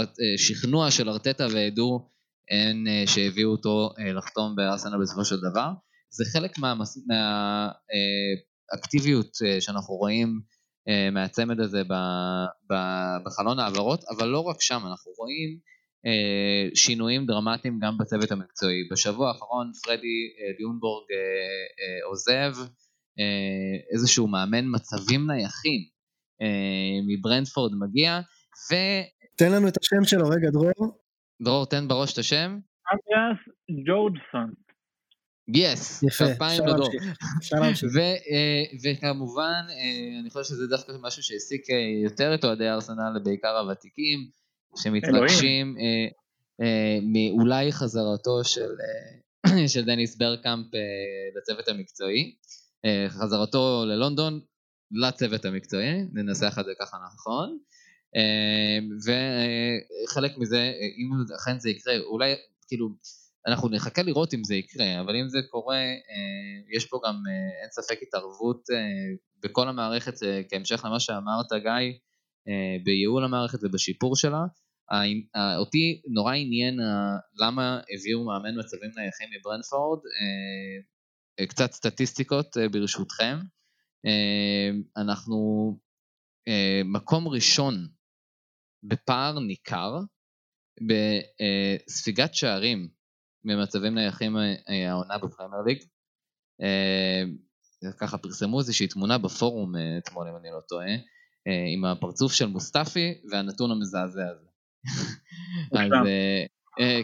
B: אה, שכנוע של ארטטה והדו הן אה, שהביאו אותו אה, לחתום בארסנל בסופו של דבר. זה חלק מהאקטיביות מה, אה, שאנחנו רואים מהצמד הזה בחלון העברות, אבל לא רק שם, אנחנו רואים שינויים דרמטיים גם בצוות המקצועי. בשבוע האחרון פרדי דיונבורג עוזב, איזשהו מאמן מצבים נייחים מברנדפורד מגיע, ו...
D: תן לנו את השם שלו רגע, דרור.
B: דרור, תן בראש את השם.
C: אנדריאס ג'ורדסון.
B: יס, כפיים לדור. וכמובן, אה, אני חושב שזה דווקא משהו שהעסיק אה, יותר את אוהדי ארסנל, בעיקר הוותיקים, שמתרגשים אה, מאולי חזרתו של, [clears throat] של דניס ברקאמפ לצוות המקצועי, חזרתו ללונדון לצוות המקצועי, ננסח את זה ככה נכון. אמ, וחלק מזה, אם אכן זה יקרה, אולי כאילו, אנחנו נחכה לראות אם זה יקרה, אבל אם זה קורה, אה, יש פה גם, אה, אין ספק, התערבות אה, בכל המערכת, כהמשך למה שאמרת, גיא, בייעול המערכת ובשיפור שלה. אותי נורא עניין למה הביאו מאמן מצבים נייחים מברנפורד, קצת סטטיסטיקות ברשותכם. אנחנו מקום ראשון בפער ניכר בספיגת שערים ממצבים נייחים אה, העונה בפרמייר ליג. אה, ככה פרסמו איזושהי תמונה בפורום אה, אתמול אם אני לא טועה, עם הפרצוף של מוסטפי והנתון המזעזע הזה. אז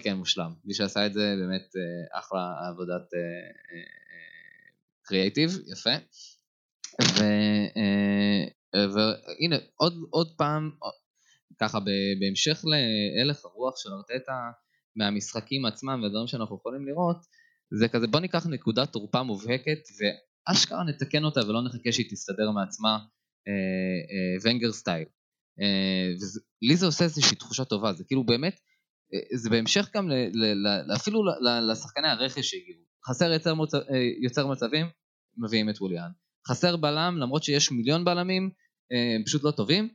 B: כן, מושלם. מי שעשה את זה באמת אחלה עבודת קריאייטיב, יפה. והנה, עוד, עוד פעם, ככה בהמשך להלך הרוח של ארטטה מהמשחקים עצמם והדברים שאנחנו יכולים לראות, זה כזה בוא ניקח נקודת תורפה מובהקת ואשכרה נתקן אותה ולא נחכה שהיא תסתדר מעצמה אה, אה, ונגר סטייל. אה, ולי זה עושה איזושהי תחושה טובה, זה כאילו באמת, אה, זה בהמשך גם ל, ל, ל, אפילו לשחקני הרכש שהגיעו. חסר יוצר, מוצ... אה, יוצר מצבים, מביאים את ווליאן. חסר בלם, למרות שיש מיליון בלמים, אה, הם פשוט לא טובים,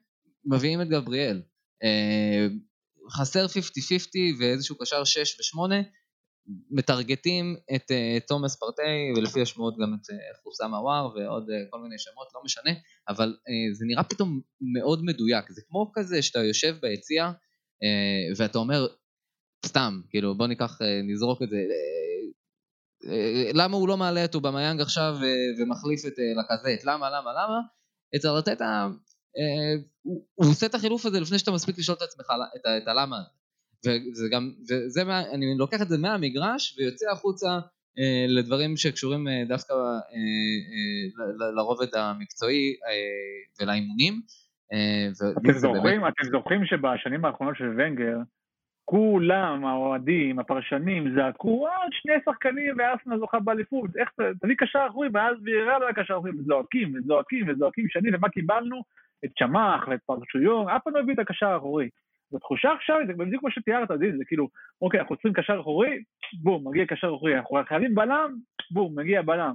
B: מביאים את גבריאל. אה, חסר 50-50 ואיזשהו קשר 6 ו-8, מטרגטים את תומאס פרטי ולפי השמועות גם את חוסם עוואר ועוד כל מיני שמות, לא משנה, אבל זה נראה פתאום מאוד מדויק, זה כמו כזה שאתה יושב ביציע ואתה אומר, סתם, כאילו בוא ניקח, נזרוק את זה, למה הוא לא מעלה את אובמיאנג עכשיו uh, ומחליף את uh, לקזט, למה, למה, למה? אצל ארטטה אה, הוא, הוא עושה את החילוף הזה לפני שאתה מספיק לשאול את עצמך את, את הלמה. וזה גם, וזה אני לוקח את זה מהמגרש ויוצא החוצה אה, לדברים שקשורים אה, דווקא אה, אה, לרובד המקצועי אה, ולאימונים.
C: אה, אתם זוכרים, באמת... אתם זוכרים שבשנים האחרונות של ונגר, כולם, האוהדים, הפרשנים, זעקו, עוד שני שחקנים ואסנה זוכה באליפות, איך, תביא קשר אחורי, ואז ויראה לו הקשר אחורי, וזועקים, וזועקים, וזועקים שנים, ומה קיבלנו? את צ'מח ואת פרצ'ויון, אף אחד לא הביא את הקשר האחורי. זו תחושה עכשיו, זה בדיוק כמו שתיארת, זה כאילו, אוקיי, אנחנו צריכים קשר אחורי, בום, מגיע קשר אחורי, אנחנו חייבים בלם, בום, מגיע בלם.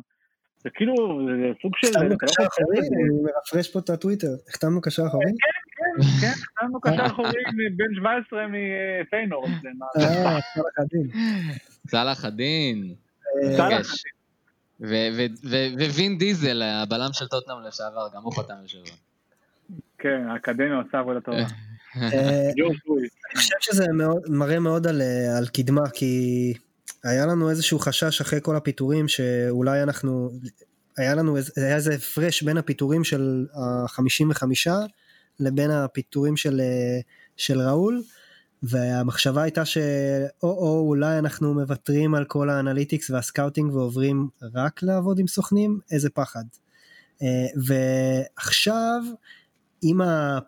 C: זה כאילו, זה סוג של...
D: החתמנו
C: לא
D: קשר אחורי. אני מרפרש פה את הטוויטר, החתמנו קשר אחורי?
C: כן, כן, החתמנו קשר אחורי בן 17 מפיינורד. זה מה-
D: אה, צלח הדין.
B: צלח.
D: אה,
B: ו- ווין דיזל, הבלם של טוטנאם לשעבר, גם הוא חתם השבוע.
C: כן, האקדמיה עושה עבודה טובה.
D: אה,
C: לואיס.
D: אני חושב שזה מאוד, מראה מאוד על, אה, על קדמה, כי היה לנו איזשהו חשש אחרי כל הפיטורים שאולי אנחנו, היה לנו, היה איזה הפרש בין הפיטורים של ה-55 לבין הפיטורים של, של ראול, והמחשבה הייתה שאו-או אולי אנחנו מוותרים על כל ה analytics וה scouting ועוברים רק לעבוד עם סוכנים, איזה פחד. אה, ועכשיו, עם ה...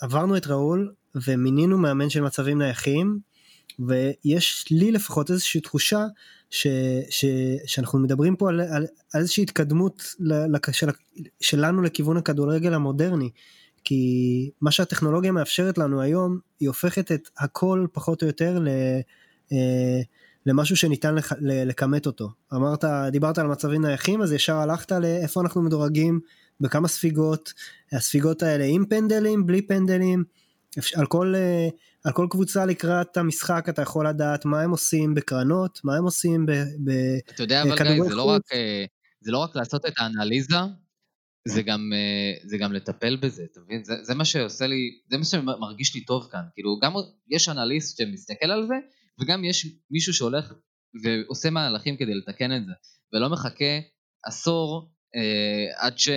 D: עברנו את ראול ומינינו מאמן של מצבים נייחים, ויש לי לפחות איזושהי תחושה ש, ש, שאנחנו מדברים פה על, על, על איזושהי התקדמות של, שלנו לכיוון הכדורגל המודרני. כי מה שהטכנולוגיה מאפשרת לנו היום, היא הופכת את הכל פחות או יותר ל, אה, למשהו שניתן לח, ל, לכמת אותו. אמרת, דיברת על מצבים נייחים, אז ישר הלכת לאיפה אנחנו מדורגים, בכמה ספיגות, הספיגות האלה עם פנדלים, בלי פנדלים, על כל, אה, על כל קבוצה לקראת המשחק אתה יכול לדעת מה הם עושים בקרנות, מה הם עושים ב... ב
B: אתה יודע, אבל גיא, זה לא
D: חוץ.
B: רק, אה, זה לא רק לעשות את האנליזה, זה גם, אה, זה גם לטפל בזה, אתה מבין? זה, זה מה שעושה לי, זה מה שמרגיש לי טוב כאן. כאילו, גם יש אנליסט שמסתכל על זה, וגם יש מישהו שהולך ועושה מהלכים כדי לתקן את זה, ולא מחכה עשור אה, עד, ש,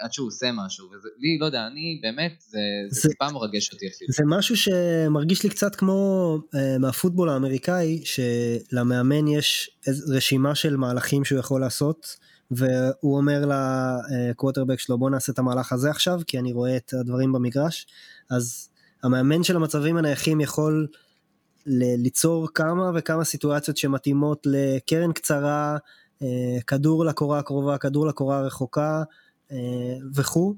B: עד שהוא עושה משהו. וזה, לי, לא יודע, אני באמת, זה, זה,
D: זה-
B: טיפה מרגש אותי אפילו.
D: זה משהו שמרגיש לי קצת כמו uh, מהפוטבול האמריקאי, שלמאמן יש רשימה של מהלכים שהוא יכול לעשות, והוא אומר לקווטרבק שלו בוא נעשה את המהלך הזה עכשיו, כי אני רואה את הדברים במגרש, אז המאמן של המצבים הנייחים יכול ליצור כמה וכמה סיטואציות שמתאימות לקרן קצרה, אה, כדור לקורה הקרובה, כדור לקורה הרחוקה אה, וכו',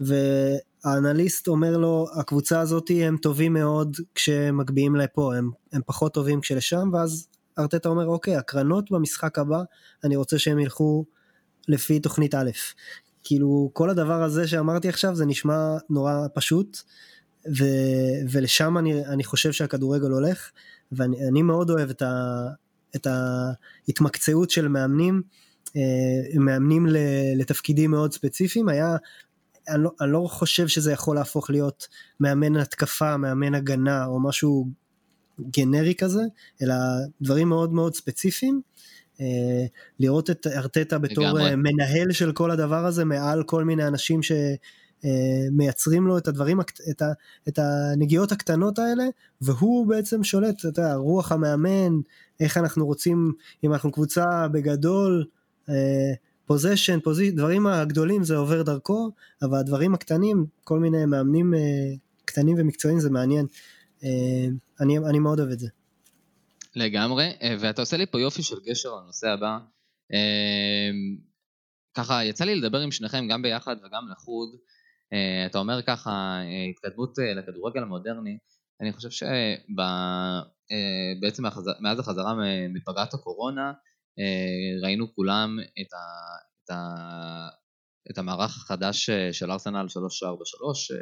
D: והאנליסט אומר לו הקבוצה הזאת הם טובים מאוד כשמגביהים לפה, הם, הם פחות טובים כשלשם, ואז ארטטה אומר אוקיי הקרנות במשחק הבא אני רוצה שהם ילכו לפי תוכנית א'. כאילו כל הדבר הזה שאמרתי עכשיו זה נשמע נורא פשוט ו, ולשם אני, אני חושב שהכדורגל הולך ואני אני מאוד אוהב את, ה, את ההתמקצעות של מאמנים, אה, מאמנים לתפקידים מאוד ספציפיים, היה, אני לא, אני לא חושב שזה יכול להפוך להיות מאמן התקפה, מאמן הגנה או משהו גנרי כזה, אלא דברים מאוד מאוד ספציפיים. אה, לראות את ארטטה בתור
B: לגמרי.
D: אה, מנהל של כל הדבר הזה מעל כל מיני אנשים שמייצרים לו את הדברים, את, ה, את הנגיעות הקטנות האלה, והוא בעצם שולט, אתה יודע, רוח המאמן, איך אנחנו רוצים, אם אנחנו קבוצה בגדול, פוזיישן, פוזי, דברים הגדולים זה עובר דרכו, אבל הדברים הקטנים, כל מיני מאמנים אה, קטנים ומקצועיים זה מעניין. אה, אני, אני מאוד אוהב את זה.
B: לגמרי, אה, ואתה עושה לי פה יופי של גשר לנושא הבא. אה, ככה, יצא לי לדבר עם שניכם גם ביחד וגם לחוד. אה, אתה אומר ככה, אה, התקדמות אה, לכדורגל המודרני, אני חושב שבעצם מאז החזרה מ- מפגרת הקורונה, ראינו כולם את, ה, את, ה, את המערך החדש של ארסנל 343, אה,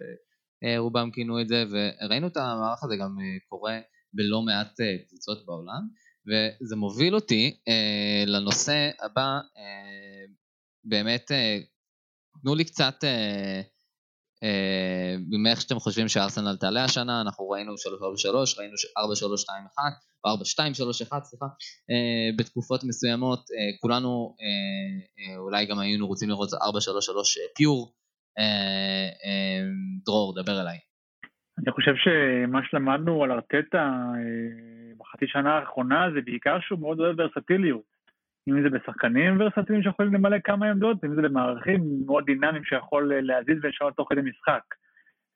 B: אה, רובם כינו את זה, וראינו את המערך הזה גם קורה בלא מעט קבוצות בעולם, וזה מוביל אותי לנושא הבא, באמת, תנו לי קצת, מאיך שאתם חושבים שארסנל תעלה השנה, אנחנו ראינו 343, ראינו 4321, או 4231, סליחה, אה, בתקופות מסוימות, אה, כולנו אה, אה, אולי גם היינו רוצים לראות 433 פיור, אה, אה, דרור, דבר אליי.
C: אני חושב שמה שלמדנו על ארטטה אה, בחצי שנה האחרונה זה בעיקר שהוא מאוד אוהב ורסטיליות. אם זה בשחקנים ורסטיליים שיכולים למלא כמה עמדות, אם זה במערכים מאוד דינמיים שיכול אה, להזיז ולשנות תוך כדי משחק.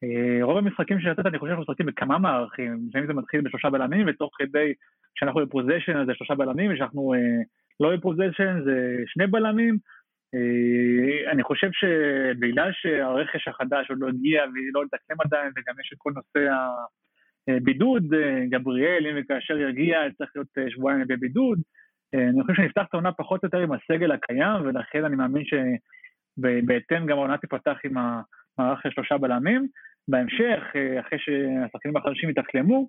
C: אה, רוב המשחקים של אני חושב שאנחנו משחקים בכמה מערכים, לפעמים זה מתחיל בשלושה בלמים ותוך כדי כשאנחנו בפוזיישן אז זה שלושה בלמים וכשאנחנו אה, לא בפוזיישן זה שני בלמים. אני חושב שבגלל שהרכש החדש עוד לא הגיע ולא לתקלם עדיין, וגם יש את כל נושא הבידוד, גבריאל, אם וכאשר יגיע, צריך להיות שבועיים בבידוד. אני חושב שנפתח את העונה פחות או יותר עם הסגל הקיים, ולכן אני מאמין שבהתאם גם העונה תיפתח עם המערך של שלושה בלמים. בהמשך, אחרי שהשחקנים החדשים יתאקלמו,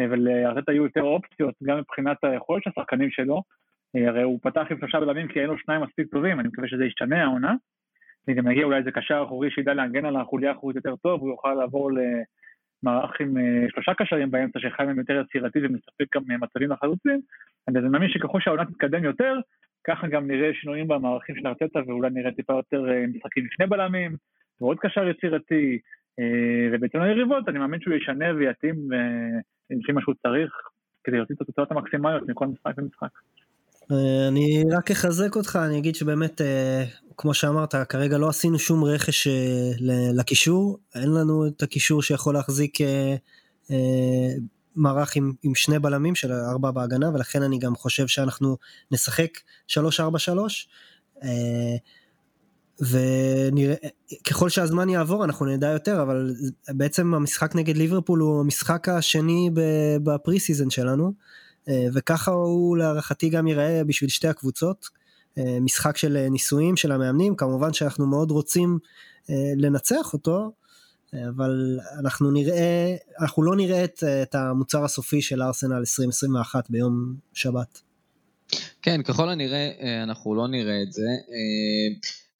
C: ולארטטה יהיו יותר אופציות, גם מבחינת היכולת של השחקנים שלו, הרי הוא פתח עם שלושה בלמים כי אין לו שניים מספיק טובים, אני מקווה שזה ישתנה העונה. וגם יגיע אולי איזה קשר אחורי שידע להגן על החוליה האחורית יותר טוב, הוא יוכל לעבור למערך עם אה, שלושה קשרים באמצע, שאחד מהם יותר יצירתי ומספק גם אה, מצבים לחלוצים. אני מאמין שככל שהעונה תתקדם יותר, ככה גם נראה שינויים במערכים של ארטטה, ואולי נראה טיפה יותר אה, משחקים לפני בלמים, ועוד קשר יצירתי, ובהתאם ליריבות אני מאמין שהוא ישנה ויתאים לפי מה שהוא צריך, כדי להוציא את התוצאות המקסימליות מכל משחק ומשחק.
D: אני רק אחזק אותך, אני אגיד שבאמת, אה, כמו שאמרת, כרגע לא עשינו שום רכש אה, לקישור, אין לנו את הקישור שיכול להחזיק אה, מערך עם, עם שני בלמים של ארבע בהגנה, ולכן אני גם חושב שאנחנו נשחק 3-4-3. וככל שהזמן יעבור אנחנו נדע יותר אבל בעצם המשחק נגד ליברפול הוא המשחק השני ב pre-season שלנו אה, וככה הוא להערכתי גם ייראה בשביל שתי הקבוצות. אה, משחק של אה, ניסויים של המאמנים, כמובן שאנחנו מאוד רוצים לנצח אותו, אבל אנחנו נראה, אנחנו לא נראה את, את המוצר הסופי של ארסנל 2021 ביום שבת.
B: כן, ככל הנראה אנחנו לא נראה את זה.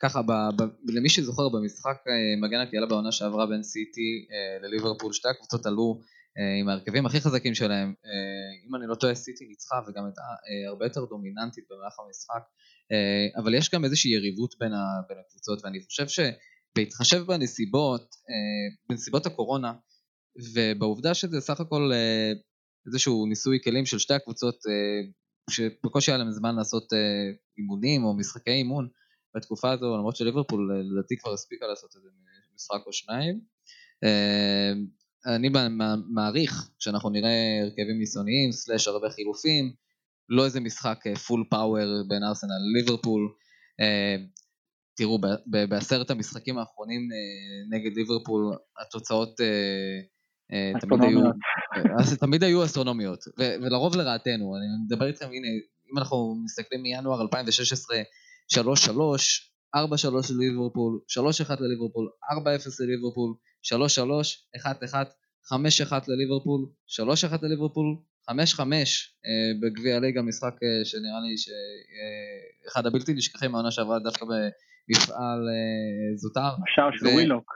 B: ככה, ב, ב, למי שזוכר במשחק מגן הקהילה בעונה שעברה בין סיטי לליברפול, שתי הקבוצות עלו אה, עם ההרכבים הכי חזקים שלהם, אה, אם אני לא טועה סיטי ניצחה וגם הייתה אה, הרבה יותר דומיננטית במהלך המשחק, אבל יש גם איזושהי יריבות בין, בין הקבוצות ואני חושב שבהתחשב בנסיבות, בנסיבות הקורונה ובעובדה שזה סך הכל איזשהו ניסוי כלים של שתי הקבוצות שבקושי היה להם זמן לעשות אימונים או משחקי אימון בתקופה הזו, למרות שליברפול לדעתי כבר הספיקה לעשות איזה משחק או שניים. אני מעריך שאנחנו נראה הרכבים ניסיוניים, סלאש הרבה חילופים, לא איזה משחק פול אה, פאוור בין ארסנל לליברפול. אה, תראו, בעשרת המשחקים האחרונים אה, נגד ליברפול, התוצאות תמיד היו, תמיד היו אסטרונומיות, ולרוב לרעתנו. אני מדבר איתכם, הנה, אם אנחנו מסתכלים מינואר 2016, 3-3, 4-3 לליברפול, 3-1 לליברפול, 4-0 לליברפול, 3-3, 1-1, 5-1 לליברפול, 3-1 לליברפול, 5-5 בגביע הליגה, משחק אה, שנראה לי שאחד הבלתי נשכחים מהעונה שעברה דווקא במפעל אה, זוטר.
C: השער של ווילוק.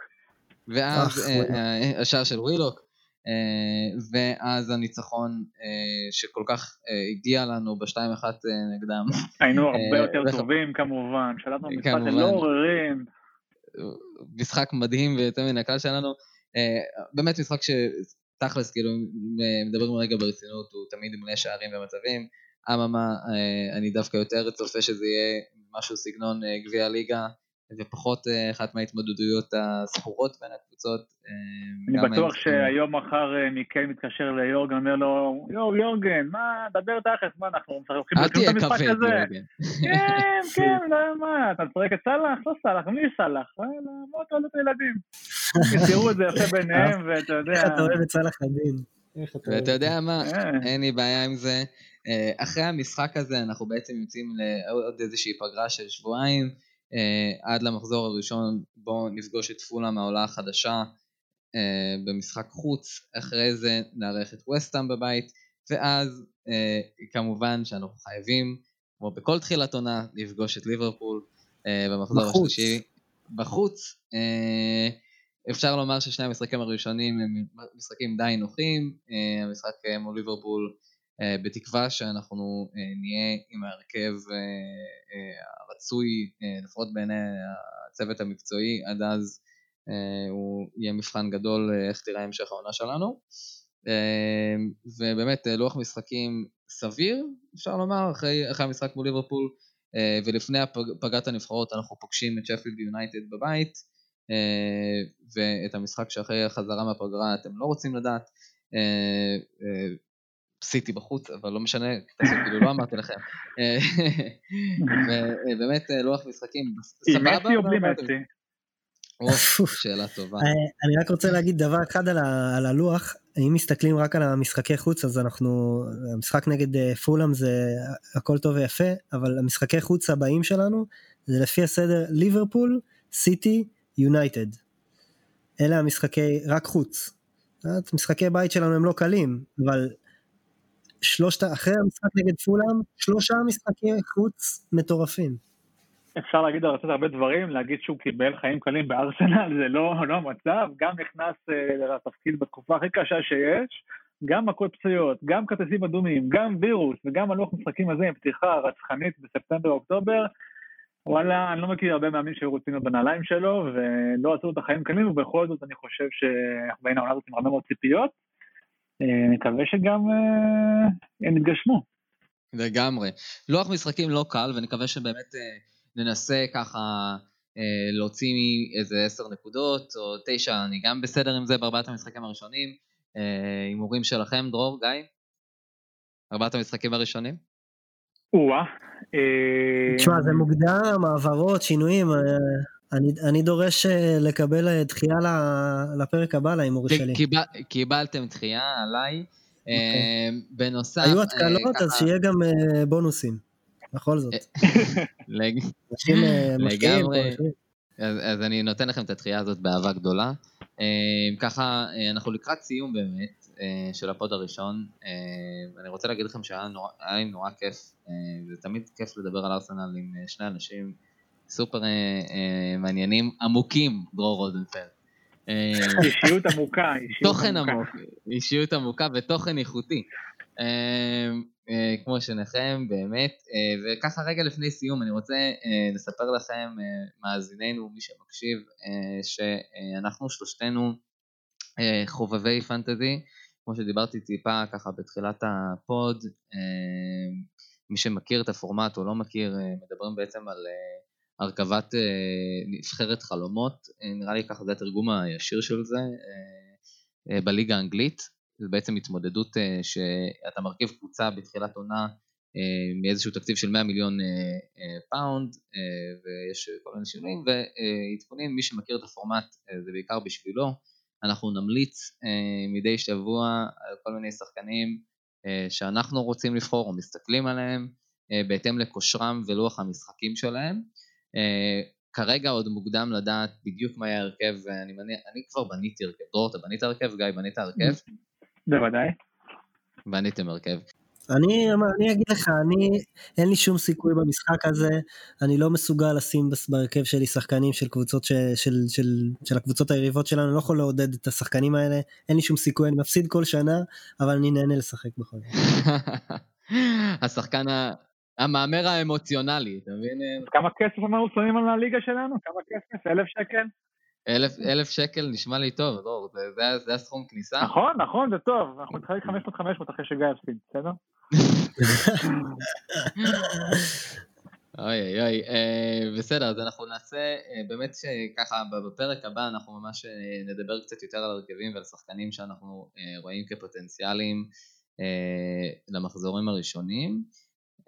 B: ואז אה, השער של ווילוק. ואז הניצחון שכל כך הגיע לנו ב-2-1 נגדם.
C: היינו הרבה יותר טובים כמובן, שלטנו משחק ללא עוררין.
B: משחק מדהים ויותר מן הקהל שלנו. אה, באמת משחק שתכלס, כאילו, מדברים רגע ברצינות, הוא תמיד מלא שערים ומצבים. אממה, אה, אני דווקא יותר צופה שזה יהיה משהו סגנון אה, גביע הליגה, ופחות אה, אחת מההתמודדויות הסחורות בין הקבוצות.
C: אה, אני בטוח שהיום מחר אה, מיקל מתקשר ליורגן, אומר לו, יור, יורגן, מה, דבר תכף, מה, אנחנו הולכים
B: את המשחק הזה?
C: כן, [laughs] כן, לא, מה, אתה משחק את סאלח? לא סאלח, מי סאלח? בוא תעלו את הילדים. [laughs] תראו את זה יפה ביניהם, ואתה יודע... איך
D: אתה אוהב את סאלח הדין.
B: ואתה יודע מה, אין לי בעיה עם זה. אחרי המשחק הזה אנחנו בעצם יוצאים לעוד איזושהי פגרה של שבועיים. אה, עד למחזור הראשון בואו נפגוש את פולאם העולה החדשה אה, במשחק חוץ, אחרי זה נארח את וסטאם בבית, ואז אה, כמובן שאנחנו חייבים, כמו בכל תחילת עונה, לפגוש את ליברפול במחזור בחוץ. השלישי. בחוץ. אפשר לומר ששני המשחקים הראשונים הם משחקים די נוחים, המשחק מול ליברפול אה, בתקווה שאנחנו אה, נהיה עם ההרכב אה, הרצוי, לפחות בעיני הצוות המקצועי, עד אז הוא יהיה מבחן גדול איך תראה המשך העונה שלנו. ובאמת לוח משחקים סביר, אפשר לומר, אחרי, אחרי המשחק מול ליברפול ולפני פגרת הנבחרות אנחנו פוגשים את שפילד יונייטד בבית ואת המשחק שאחרי החזרה מהפגרה אתם לא רוצים לדעת סיטי בחוץ, אבל לא משנה, כאילו לא אמרתי לכם. [laughs] ובאמת לוח משחקים,
C: סבבה. עם מסי או בלי מסי?
B: שאלה טובה.
D: אני רק רוצה להגיד דבר אחד על הלוח, אם מסתכלים רק על המשחקי חוץ אז אנחנו, המשחק נגד פולאם זה הכל טוב ויפה, אבל המשחקי חוץ הבאים שלנו זה לפי הסדר ליברפול, סיטי, יונייטד. אלה המשחקי רק חוץ. משחקי בית שלנו הם לא קלים, אבל שלושת, אחרי המשחק נגד פולאם, שלושה משחקי חוץ מטורפים.
C: אפשר להגיד על ארצות הרבה דברים, להגיד שהוא קיבל חיים קלים בארסנל, זה לא, לא המצב, גם נכנס uh, לתפקיד בתקופה הכי קשה שיש, גם מכות פציעות, גם כרטיסים אדומים, גם וירוס וגם הלוח משחקים הזה עם פתיחה רצחנית בספטמבר-אוקטובר, וואלה, אני לא מכיר הרבה מאמנים שהיו רוצים להיות בנעליים שלו, ולא עשו את החיים קלים, ובכל זאת אני חושב שאנחנו באים העונה הזאת עם הרבה מאוד ציפיות. אה, נקווה שגם אה, הם יתגשמו.
B: לגמרי. לוח משחקים לא קל, ונקווה שבאמת אה, ננסה ככה להוציא איזה עשר נקודות, או תשע, אני גם בסדר עם זה בארבעת המשחקים הראשונים. הימורים שלכם, דרור, גיא? ארבעת המשחקים הראשונים?
C: או-אה.
D: תשמע, זה מוקדם, העברות, שינויים. אני, אני דורש אה, לקבל אה, דחייה לפרק הבא להימור שלי.
B: קיבל, קיבלתם דחייה עליי. Okay. אוקיי. אה, בנוסף...
D: היו התקלות, אז שיהיה גם בונוסים. בכל זאת. [laughs]
B: לגמרי. אז, אז אני נותן לכם את הדחייה הזאת באהבה גדולה. ככה, אנחנו לקראת סיום באמת של הפוד הראשון. אני רוצה להגיד לכם שהיה נורא, נורא כיף. זה תמיד כיף לדבר על ארסנל עם שני אנשים סופר אה, אה, מעניינים, עמוקים, דרור רוזנפלד.
C: אה, אישיות עמוקה,
B: תוכן עמוק, אישיות עמוקה ותוכן איכותי. כמו שניכם, באמת. וככה רגע לפני סיום, אני רוצה לספר לכם, מאזיננו, מי שמקשיב, שאנחנו שלושתנו חובבי פנטזי, כמו שדיברתי טיפה ככה בתחילת הפוד, מי שמכיר את הפורמט או לא מכיר, מדברים בעצם על הרכבת אה, נבחרת חלומות, אה, נראה לי ככה זה התרגום הישיר של זה, אה, בליגה האנגלית, זה בעצם התמודדות שאתה מרכיב קבוצה בתחילת עונה מאיזשהו תקציב של 100 מיליון פאונד, ויש כל מיני שינויים ועדכונים, מי שמכיר את הפורמט זה בעיקר בשבילו, אנחנו נמליץ מדי שבוע על כל מיני שחקנים שאנחנו רוצים לבחור או מסתכלים עליהם בהתאם לכושרם ולוח המשחקים שלהם. אה, כרגע עוד מוקדם לדעת בדיוק מה יהיה ההרכב, ואני מניח, אני כבר בניתי הרכב. דרור, אתה בנית הרכב? גיא, בנית הרכב?
C: בוודאי.
B: בניתם הרכב.
D: אני, אני אגיד לך, אני, אין לי שום סיכוי במשחק הזה, אני לא מסוגל לשים בהרכב שלי שחקנים של קבוצות ש, של, של, של הקבוצות היריבות שלנו, אני לא יכול לעודד את השחקנים האלה, אין לי שום סיכוי, אני מפסיד כל שנה, אבל אני נהנה לשחק בכל זאת. [laughs]
B: השחקן המהמר האמוציונלי, אתה מבין?
C: כמה כסף אנחנו שמים על הליגה שלנו? כמה כסף? אלף שקל?
B: אלף, אלף שקל נשמע לי טוב, לא, זה, זה, זה הסכום כניסה.
C: נכון, נכון, זה טוב, אנחנו נתחלק 500-500 אחרי שגיא יפסיד, בסדר?
B: אוי אוי אוי, אה, בסדר, אז אנחנו נעשה, אה, באמת שככה בפרק הבא אנחנו ממש אה, נדבר קצת יותר על הרכבים ועל שחקנים שאנחנו אה, רואים כפוטנציאליים אה, למחזורים הראשונים.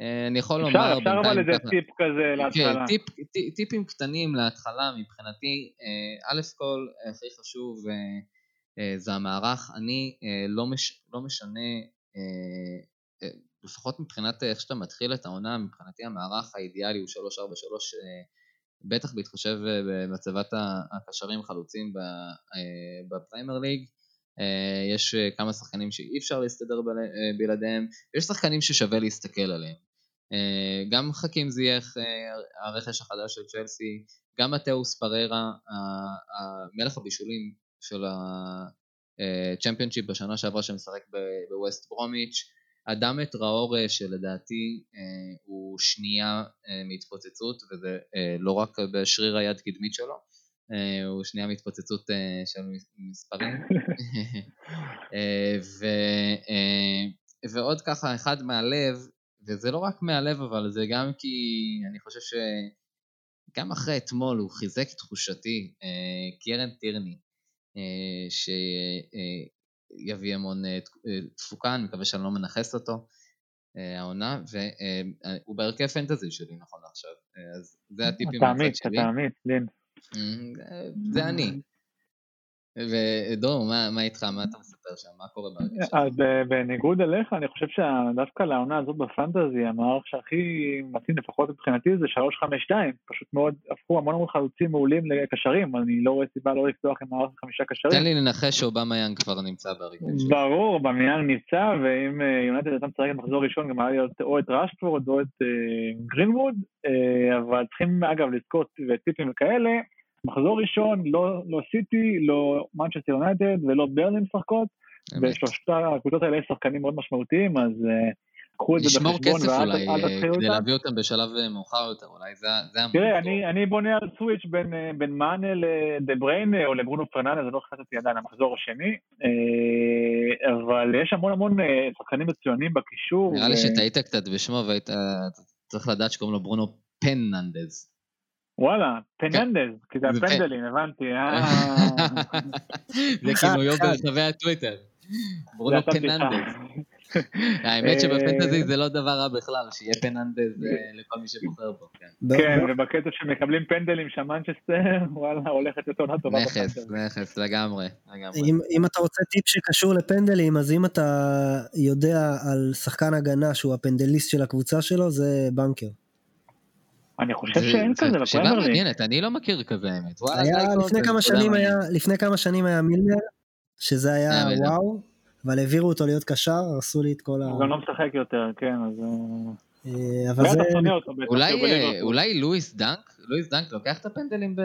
B: אה, אני יכול
C: אפשר,
B: לומר...
C: אפשר אבל איזה טיפ כזה כן, להתחלה.
B: כן, טיפ, טיפ, טיפים קטנים להתחלה מבחינתי. אה, א' כל, הכי חשוב אה, זה המערך. אני לא, מש, לא משנה, לפחות מבחינת איך שאתה מתחיל את העונה, מבחינתי המערך האידיאלי הוא 343, בטח בהתחשב במצבת הקשרים חלוצים בפריימר ליג. יש כמה שחקנים שאי אפשר להסתדר בלעדיהם, ויש שחקנים ששווה להסתכל עליהם. אה, גם חכים זייח, אה, הרכש החדש של צ'לסי, גם מתאוס פררה, מלך הבישולים של הצ'מפיונשיפ בשנה שעברה שמשחק בווסט ברומיץ', אדם את ראור שלדעתי אה, הוא שנייה מהתפוצצות וזה לא רק בשריר היד קדמית שלו, הוא שנייה מהתפוצצות של מספרים. [laughs] ו, ועוד ככה אחד מהלב וזה לא רק מהלב אבל זה גם כי אני חושב שגם אחרי אתמול הוא חיזק את תחושתי, אה, קרן טירני, אה, שיביא המון אה, תפוקה, אני מקווה שאני לא מנכס אותו העונה, והוא בהרכב פנטזי שלי נכון עכשיו, אז זה הטיפים
C: מהצד שלי. אתה אמיץ, אתה אמיץ, לין.
B: זה אני. ודור, מה, מה איתך? מה אתה מספר שם? מה קורה
C: ברגע אז בניגוד אליך, אני חושב שדווקא לעונה הזאת בפנטזי, המערך שהכי מתאים לפחות מבחינתי זה 352. פשוט מאוד הפכו המון המון חלוצים מעולים לקשרים, אני לא רואה סיבה לא לפתוח עם מערך חמישה קשרים.
B: תן לי לנחש שאובמה יאנג כבר נמצא בהרכב
C: שלו. ברור, אובמה יאנג נמצא, ואם אה, יונתן הייתה משחקת מחזור ראשון, גם היה להיות או את ראשפורד או את אה, גרינווד, אה, אבל צריכים אגב לזכות וטיפים וכאלה. מחזור ראשון, לא, לא סיטי, לא מנצ'סטר יונייטד ולא ברלין משחקות, ושלושת הקבוצות האלה יש שחקנים מאוד משמעותיים, אז uh, קחו את זה בחשבון
B: ואל תתחילו אותם. כדי להביא אותם בשלב אה, מאוחר יותר, אולי זה המקום.
C: תראה, אני, אני בונה על סוויץ' בין, אה, בין מאנה לדה בריינה או לברונו פרננדה, זה לא החלטתי עדיין המחזור השני, אבל יש המון המון שחקנים מצוינים בקישור.
B: נראה לי שטעית קצת בשמו והיית צריך לדעת שקוראים לו ברונו פננדז.
C: וואלה, פננדז, כי זה הפנדלים, הבנתי, אה...
B: זה כינויו ברחבי הטוויטר. ברונו פננדז. האמת שבפנטזי זה לא דבר רע בכלל, שיהיה פננדז אה, לכל מי שבוחר בו,
C: כן. כן, ובקטע שמקבלים פנדלים שם מנצ'סטר, [laughs] וואלה, הולכת להיות עונה טובה.
B: נכס, נכס, לגמרי.
D: אם אתה רוצה טיפ שקשור לפנדלים, אז אם אתה יודע על שחקן הגנה שהוא הפנדליסט של הקבוצה שלו, זה בנקר.
C: אני חושב שאין כזה בפרמייר ליג. מעניינת,
B: אני לא מכיר כזה האמת.
D: לפני כמה שנים היה, לפני כמה שנים היה מילנר, שזה היה וואו, אבל העבירו אותו להיות קשר, הרסו לי את כל ה...
C: הוא גם לא משחק יותר, כן, אז...
D: אה, אבל זה...
B: אה, אולי לואיס דנק? לואיס דנק לוקח את הפנדלים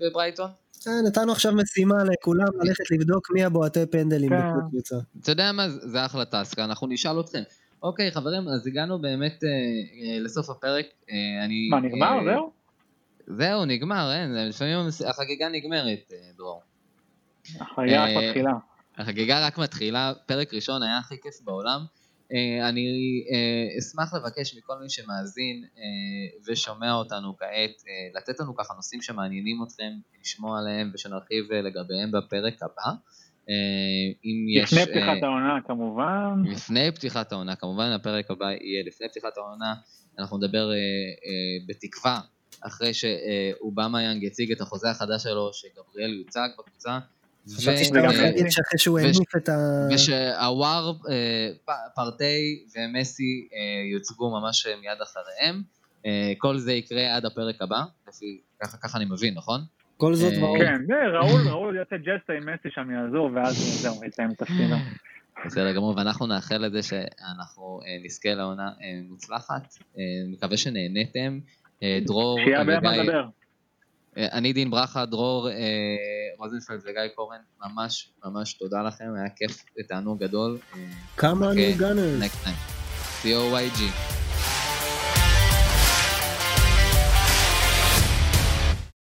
B: בברייטון?
D: אה, נתנו עכשיו משימה לכולם ללכת לבדוק מי הבועטי פנדלים כן. בכל קבוצה.
B: אתה יודע מה, זה אחלה טסק, אנחנו נשאל אתכם. אוקיי, חברים, אז הגענו באמת אה, אה, לסוף הפרק.
C: אה, אני... מה, נגמר? אה, זהו?
B: זהו, נגמר, אין, לפעמים החגיגה נגמרת, אה, דרור.
C: החגיגה רק אה, מתחילה.
B: החגיגה רק מתחילה, פרק ראשון היה הכי כיף בעולם. אני אשמח לבקש מכל מי שמאזין ושומע אותנו כעת, לתת לנו ככה נושאים שמעניינים אתכם, לשמוע עליהם ושנרחיב לגביהם בפרק הבא.
C: אה, אם יש... לפני פתיחת אה, העונה כמובן.
B: לפני פתיחת העונה, כמובן הפרק הבא יהיה לפני פתיחת העונה, אנחנו נדבר אה, בתקווה, אחרי שאובמה יאנג יציג את החוזה החדש שלו, שגבריאל יוצג בקבוצה.
D: חשבתי שאתה הולך להגיד שאחרי שהוא את ה...
B: ושהוואר, פרטי ומסי יוצגו ממש מיד אחריהם. כל זה יקרה עד הפרק הבא, ככה אני מבין, נכון?
D: כל זאת אה,
C: ועוד. כן, ראול, ראול יוצא ג'סטה עם מסי שם יעזור, ואז זהו, יסיים את תפקידו.
B: בסדר גמור, ואנחנו נאחל לזה שאנחנו אה, נזכה לעונה אה, מוצלחת, מקווה שנהניתם. דרור,
C: שיהיה הרבה מה לדבר.
B: אני דין ברכה, דרור רוזנפלד וגיא קורן, ממש ממש תודה לכם, היה כיף ותענוג גדול.
D: כמה אני גאנר.
B: נקסט טיים. COYG.